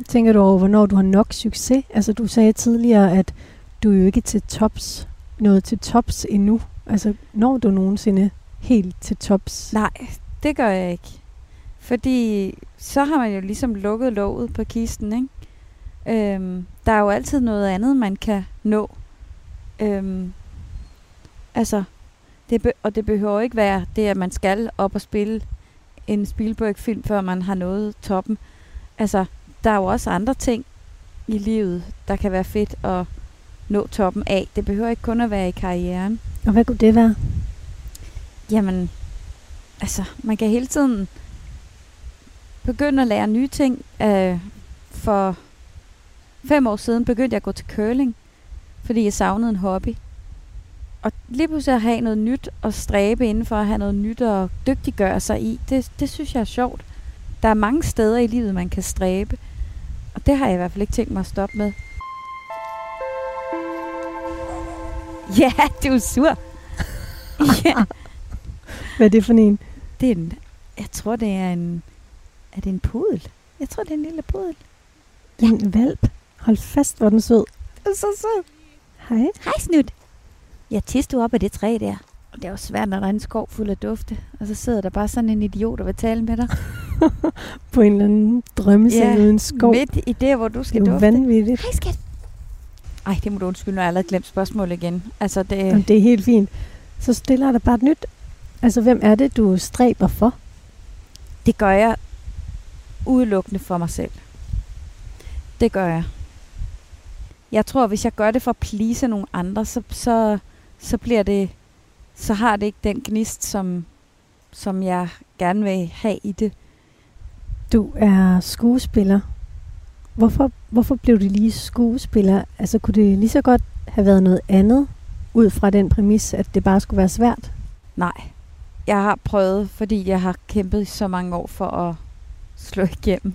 Tænker du over, hvornår du har nok succes? Altså, du sagde tidligere, at du er jo ikke til tops, nået til tops endnu. Altså, når du nogensinde helt til tops? Nej, det gør jeg ikke. Fordi så har man jo ligesom lukket låget på kisten, ikke? Øhm, der er jo altid noget andet, man kan nå. Øhm, altså, det be- og det behøver ikke være det, at man skal op og spille en Spielberg-film, før man har nået toppen. Altså, der er jo også andre ting i livet, der kan være fedt at nå toppen af. Det behøver ikke kun at være i karrieren. Og hvad kunne det være? Jamen, altså, man kan hele tiden begynde at lære nye ting. Øh, for fem år siden begyndte jeg at gå til curling, fordi jeg savnede en hobby. og lige pludselig at have noget nyt og stræbe inden for at have noget nyt og dygtiggøre sig i, det, det synes jeg er sjovt. Der er mange steder i livet, man kan stræbe. Og det har jeg i hvert fald ikke tænkt mig at stoppe med. [LAUGHS] Ja, du er sur. ja. [LAUGHS] Hvad er det for en? Det er en, jeg tror, det er en, er det en pudel? Jeg tror, det er en lille pudel. En valp. Hold fast, hvor den sød. Det er så sød. Hej. Hej, Snut. Jeg tiste op af det træ der. Det er jo svært, når der er en skov fuld af dufte. Og så sidder der bare sådan en idiot og vil tale med dig. [LAUGHS] På en eller anden drømmeseng Ja, uden skov. Midt i det, hvor du skal det er dufte. vanvittigt. Hej, skat. Ej, det må du undskylde, når jeg allerede glemt spørgsmålet igen. Altså, det, Jamen, det er helt fint. Så stiller dig bare et nyt. Altså, hvem er det, du stræber for? det gør jeg udelukkende for mig selv. Det gør jeg. Jeg tror, hvis jeg gør det for at please nogle andre, så, så, så bliver det, så har det ikke den gnist, som, som jeg gerne vil have i det. Du er skuespiller. Hvorfor, hvorfor blev du lige skuespiller? Altså, kunne det lige så godt have været noget andet, ud fra den præmis, at det bare skulle være svært? Nej. Jeg har prøvet, fordi jeg har kæmpet så mange år for at slå igennem.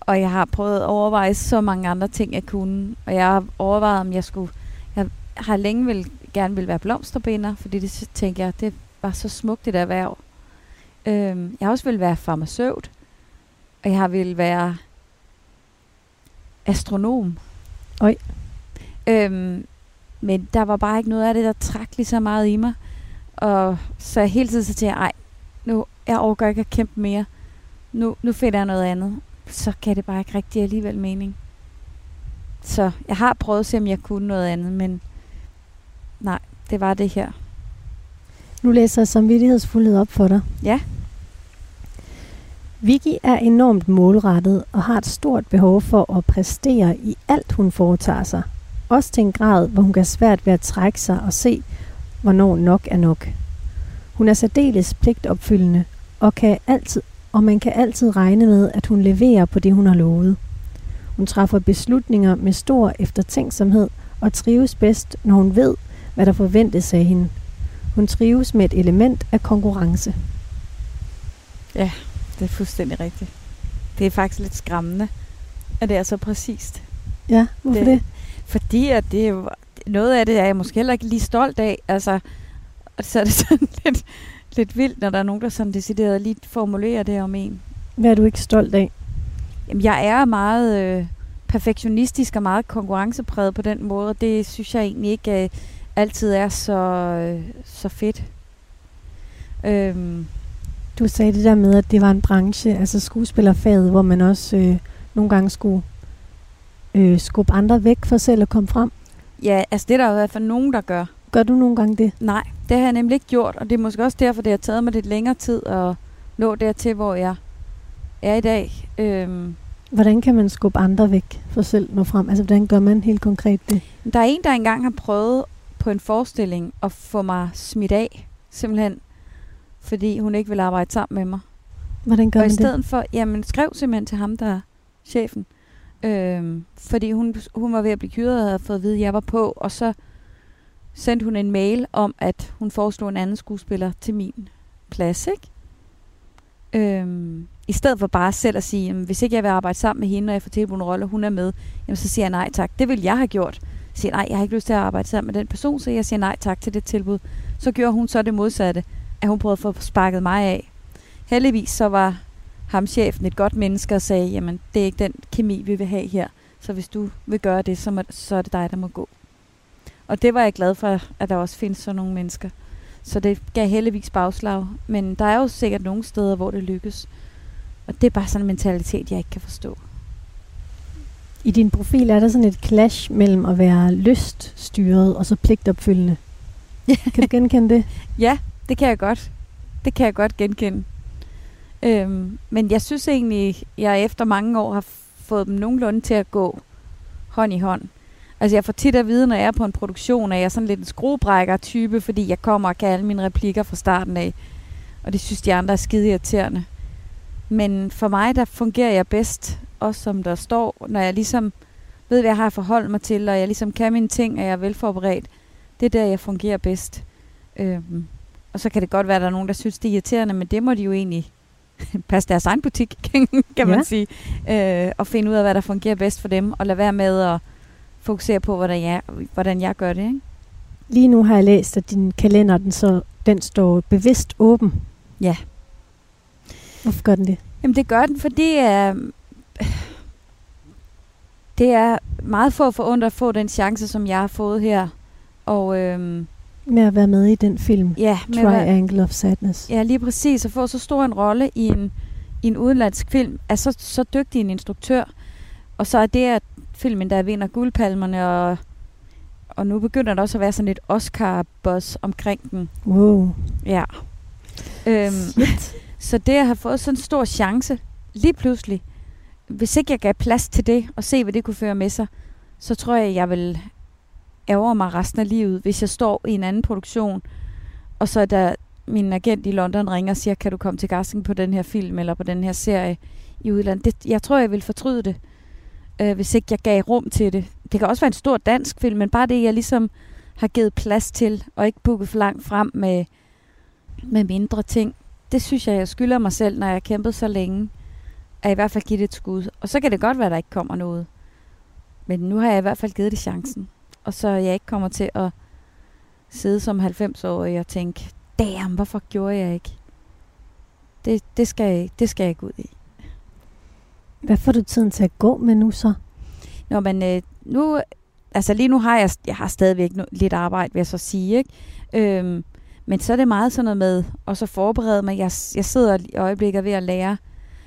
Og jeg har prøvet at overveje så mange andre ting, jeg kunne. Og jeg har overvejet, om jeg skulle... Jeg har længe vil, gerne vil være blomsterbinder, fordi det tænker jeg, det var så smukt det der erhverv. Øhm, jeg har også vil være farmaceut. Og jeg har vil være astronom. Oj. Øhm, men der var bare ikke noget af det, der trak lige så meget i mig. Og så hele tiden så tænkte jeg, ej, nu, jeg overgår ikke at kæmpe mere. Nu, nu finder jeg noget andet. Så kan det bare ikke rigtig alligevel mening. Så jeg har prøvet at se, om jeg kunne noget andet, men nej, det var det her. Nu læser jeg samvittighedsfuldhed op for dig. Ja. Vicky er enormt målrettet og har et stort behov for at præstere i alt, hun foretager sig. Også til en grad, hvor hun kan svært ved at trække sig og se, hvornår nok er nok. Hun er særdeles pligtopfyldende, og, kan altid, og man kan altid regne med, at hun leverer på det, hun har lovet. Hun træffer beslutninger med stor eftertænksomhed og trives bedst, når hun ved, hvad der forventes af hende. Hun trives med et element af konkurrence. Det er fuldstændig rigtigt. Det er faktisk lidt skræmmende, at det er så præcist. Ja, hvorfor det? det? Fordi at det er noget af det er jeg måske heller ikke lige stolt af. Altså, så er det sådan [LAUGHS] lidt, lidt vildt, når der er nogen, der sådan decideret lige formulerer det om en. Hvad er du ikke stolt af? Jamen, jeg er meget øh, perfektionistisk og meget konkurrencepræget på den måde, og det synes jeg egentlig ikke øh, altid er så, øh, så fedt. Øhm, Du sagde det der med, at det var en branche, altså skuespillerfaget, hvor man også øh, nogle gange skulle øh, skubbe andre væk for selv at komme frem. ja, altså det er der i hvert fald nogen, der gør. Gør du nogle gange det? Nej, det har jeg nemlig ikke gjort, og det er måske også derfor, det har taget mig lidt længere tid at nå dertil, hvor jeg er i dag. Øhm, Hvordan kan man skubbe andre væk for selv nå frem? Altså, hvordan gør man helt konkret det? der er en, der engang har prøvet på en forestilling at få mig smidt af, simpelthen, fordi hun ikke vil arbejde sammen med mig. Hvordan gør og i man det? stedet for, jamen skrev simpelthen til ham, der er chefen, øhm, fordi hun, hun var ved at blive hyret og havde fået at vide, at jeg var på, og så sendte hun en mail om, at hun foreslog en anden skuespiller til min plads, ikke? Øhm, I stedet for bare selv at sige, jamen, hvis ikke jeg vil arbejde sammen med hende, og jeg får tilbudt en rolle, og hun er med, jamen, så siger jeg nej tak. Det vil jeg have gjort. Jeg siger, nej, jeg har ikke lyst til at arbejde sammen med den person, så jeg siger nej tak til det tilbud. Så gjorde hun så det modsatte, at hun prøvede at få sparket mig af. Heldigvis så var ham chefen et godt menneske og sagde, jamen det er ikke den kemi, vi vil have her. Så hvis du vil gøre det, så, må, så er det dig, der må gå. Og det var jeg glad for, at der også findes sådan nogle mennesker. Så det gav heldigvis bagslag. Men der er jo sikkert nogle steder, hvor det lykkes. Og det er bare sådan en mentalitet, jeg ikke kan forstå. I din profil er der sådan et clash mellem at være lyststyret og så pligtopfyldende. Kan du genkende det? [LAUGHS] Ja, det kan jeg godt. Det kan jeg godt genkende. Øhm, men jeg synes egentlig, jeg efter mange år har fået dem nogenlunde til at gå hånd i hånd. Altså jeg får tit at vide, når jeg er på en produktion, at jeg er sådan lidt en skruebrækker-type, fordi jeg kommer og kan alle mine replikker fra starten af. Og det synes de andre er skide irriterende. Men for mig, der fungerer jeg bedst, også som der står, når jeg ligesom ved, hvad jeg har at forholde mig til, og jeg ligesom kan mine ting, og jeg er velforberedt. Det er der, jeg fungerer bedst. Øhm, og så kan det godt være, at der er nogen, der synes, det er irriterende, men det må de jo egentlig [LAUGHS] passe deres egen butik, [LAUGHS] kan man Ja. sige. Øh, og finde ud af, hvad der fungerer bedst for dem, og lade være med at fokusere på, hvordan jeg, hvordan jeg gør det. Ikke? Lige nu har jeg læst, at din kalender, den, så, den står bevidst åben. Ja. Hvorfor gør den det? Jamen det gør den, fordi øh, det er meget få forundret at få den chance, som jeg har fået her. Og øh, Med at være med i den film, ja, med at være- Triangle of Sadness. Ja, lige præcis. At få så stor en rolle i en, i en udenlandsk film, er så, så dygtig en instruktør. Og så er det, at filmen, der vinder guldpalmerne, og, og nu begynder der også at være sådan lidt Oscar-buzz omkring den. Wow. Ja. Øhm, Shit. så det at have fået sådan en stor chance, lige pludselig, hvis ikke jeg gav plads til det, og se, hvad det kunne føre med sig, så tror jeg, jeg vil ærger mig resten af livet, hvis jeg står i en anden produktion, og så er der min agent i London ringer og siger, kan du komme til casting på den her film, eller på den her serie i udlandet. Det, jeg tror, jeg vil fortryde det, øh, hvis ikke jeg gav rum til det. Det kan også være en stor dansk film, men bare det, jeg ligesom har givet plads til, og ikke booket for langt frem med, med mindre ting. Det synes jeg, jeg skylder mig selv, når jeg har kæmpet så længe, at i hvert fald give det et skud. Og så kan det godt være, at der ikke kommer noget. Men nu har jeg i hvert fald givet det chancen. Og så jeg ikke kommer til at sidde som 90-årig og tænke, damn, hvorfor gjorde jeg ikke? Det, det, skal jeg, det skal jeg ikke ud i. Hvad får du tiden til at gå med nu så? Nå, men øh, nu, altså lige nu har jeg, jeg har stadigvæk no, lidt arbejde, vil jeg så sige, ikke? Øhm, men så er det meget sådan noget med, og så forberede mig. Jeg, jeg sidder i øjeblikket ved at lære.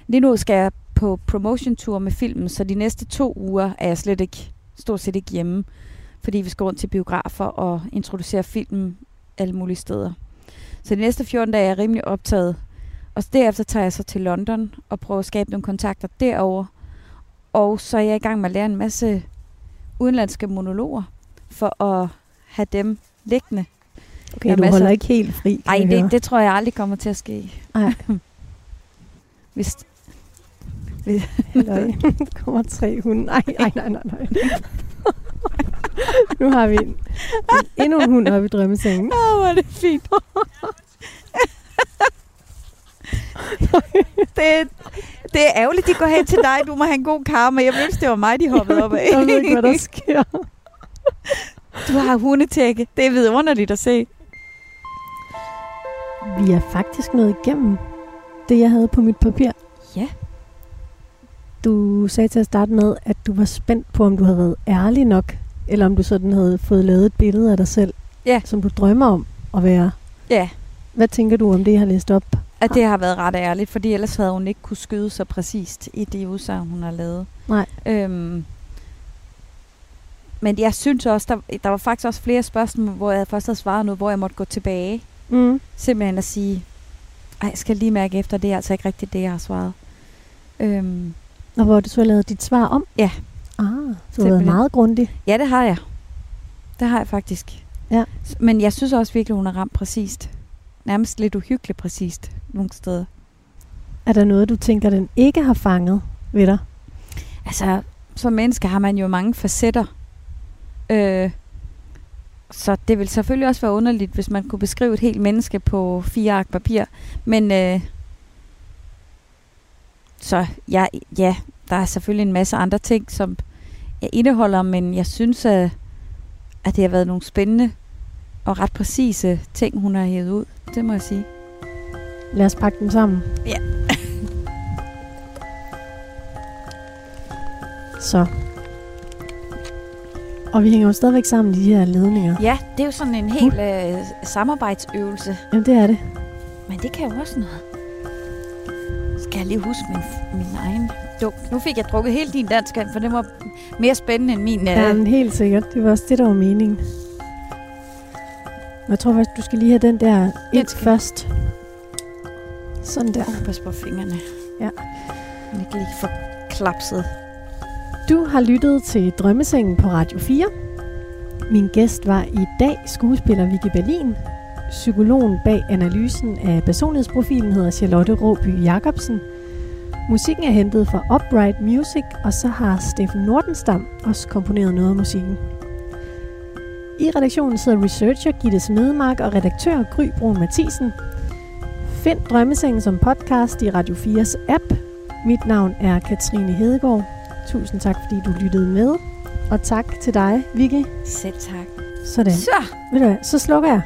Lige nu skal jeg på promotion tour med filmen, så de næste to uger er jeg slet ikke, stort set ikke hjemme, fordi vi skal rundt til biografer og introducere filmen alle mulige steder. Så de næste 14 dage er jeg rimelig optaget. Og derefter tager jeg så til London og prøver at skabe nogle kontakter derovre. Og så er jeg i gang med at lære en masse udenlandske monologer, for at have dem liggende. Okay, er du masser- holder ikke helt fri. Nej, jeg høre. det, det tror jeg aldrig kommer til at ske. Ej. [LAUGHS] Hvis, Halløj. Der kommer tre hunde. Nej, nej, nej, nej, nej. nu har vi en, en, endnu en hund oppe i drømmesengen. Åh, hvor er det fint. [LAUGHS] [LAUGHS] det, det er ærgerligt, de går hen til dig. Du må have en god karma. Jeg ville det var mig, de hoppede op af. Jeg ved ikke, hvad der sker. [LAUGHS] Du har hundetække. Det er vidunderligt at se. Vi er faktisk nået igennem det, jeg havde på mit papir. Ja. Du sagde til at starte med, at du var spændt på, om du havde været ærlig nok, eller om du sådan havde fået lavet et billede af dig selv, Ja. som du drømmer om at være. Ja, Hvad tænker du om det, jeg har læst op? at det har været ret ærligt, fordi ellers havde hun ikke kunne skyde så præcist i det udsagn, hun har lavet. Nej. Øhm, men jeg synes også, der, der var faktisk også flere spørgsmål, hvor jeg først havde svaret noget, hvor jeg måtte gå tilbage. Mm. Simpelthen at sige, ej, jeg skal lige mærke efter, det er altså ikke rigtigt det, jeg har svaret. Øhm, Og hvor du så lavet dit svar om? Ja. Ah, så du har været Simpelthen. meget grundig. ja, det har jeg. Det har jeg faktisk. Ja. Men jeg synes også virkelig, hun har ramt præcist. Nærmest lidt uhyggeligt præcist nogle steder. Er der noget, du tænker, den ikke har fanget ved dig? Altså, som menneske har man jo mange facetter. Øh, så det vil selvfølgelig også være underligt, hvis man kunne beskrive et helt menneske på fire ark papir. Men øh, så ja, ja, der er selvfølgelig en masse andre ting, som jeg indeholder, men jeg synes, at, at det har været nogle spændende og ret præcise ting, hun har hævet ud. Det må jeg sige. Lad os pakke dem sammen. Ja. [LAUGHS] Så. Og vi hænger jo stadigvæk sammen i de her ledninger. Ja, det er jo sådan en helt øh, samarbejdsøvelse. Jamen, det er det. Men det kan jo også noget. Skal jeg lige huske min, min egen duk. Nu fik jeg drukket helt din dansk for det var mere spændende end min. Øh. Ja, helt sikkert. Det var også det, der var meningen. Jeg tror faktisk, du skal lige have den der ind først. Sådan der. Pas på fingrene. Ja. Men ikke lige for klapset. Du har lyttet til Drømmesengen på Radio 4. Min gæst var i dag skuespiller Vicky Berlin. Psykologen bag analysen af personlighedsprofilen hedder Charlotte Råby Jacobsen. Musikken er hentet fra Upright Music, og så har Steffen Nordenstam også komponeret noget af musikken. I redaktionen sidder researcher Gitte Smedemark og redaktør Gry Brun Mathisen. Find Drømmesengen som podcast i Radio 4's app. Mit navn er Katrine Hedegaard. Tusind tak, fordi du lyttede med. Og tak til dig, Vicky. Selv tak. Sådan. Så! Ved du hvad, så slukker jeg.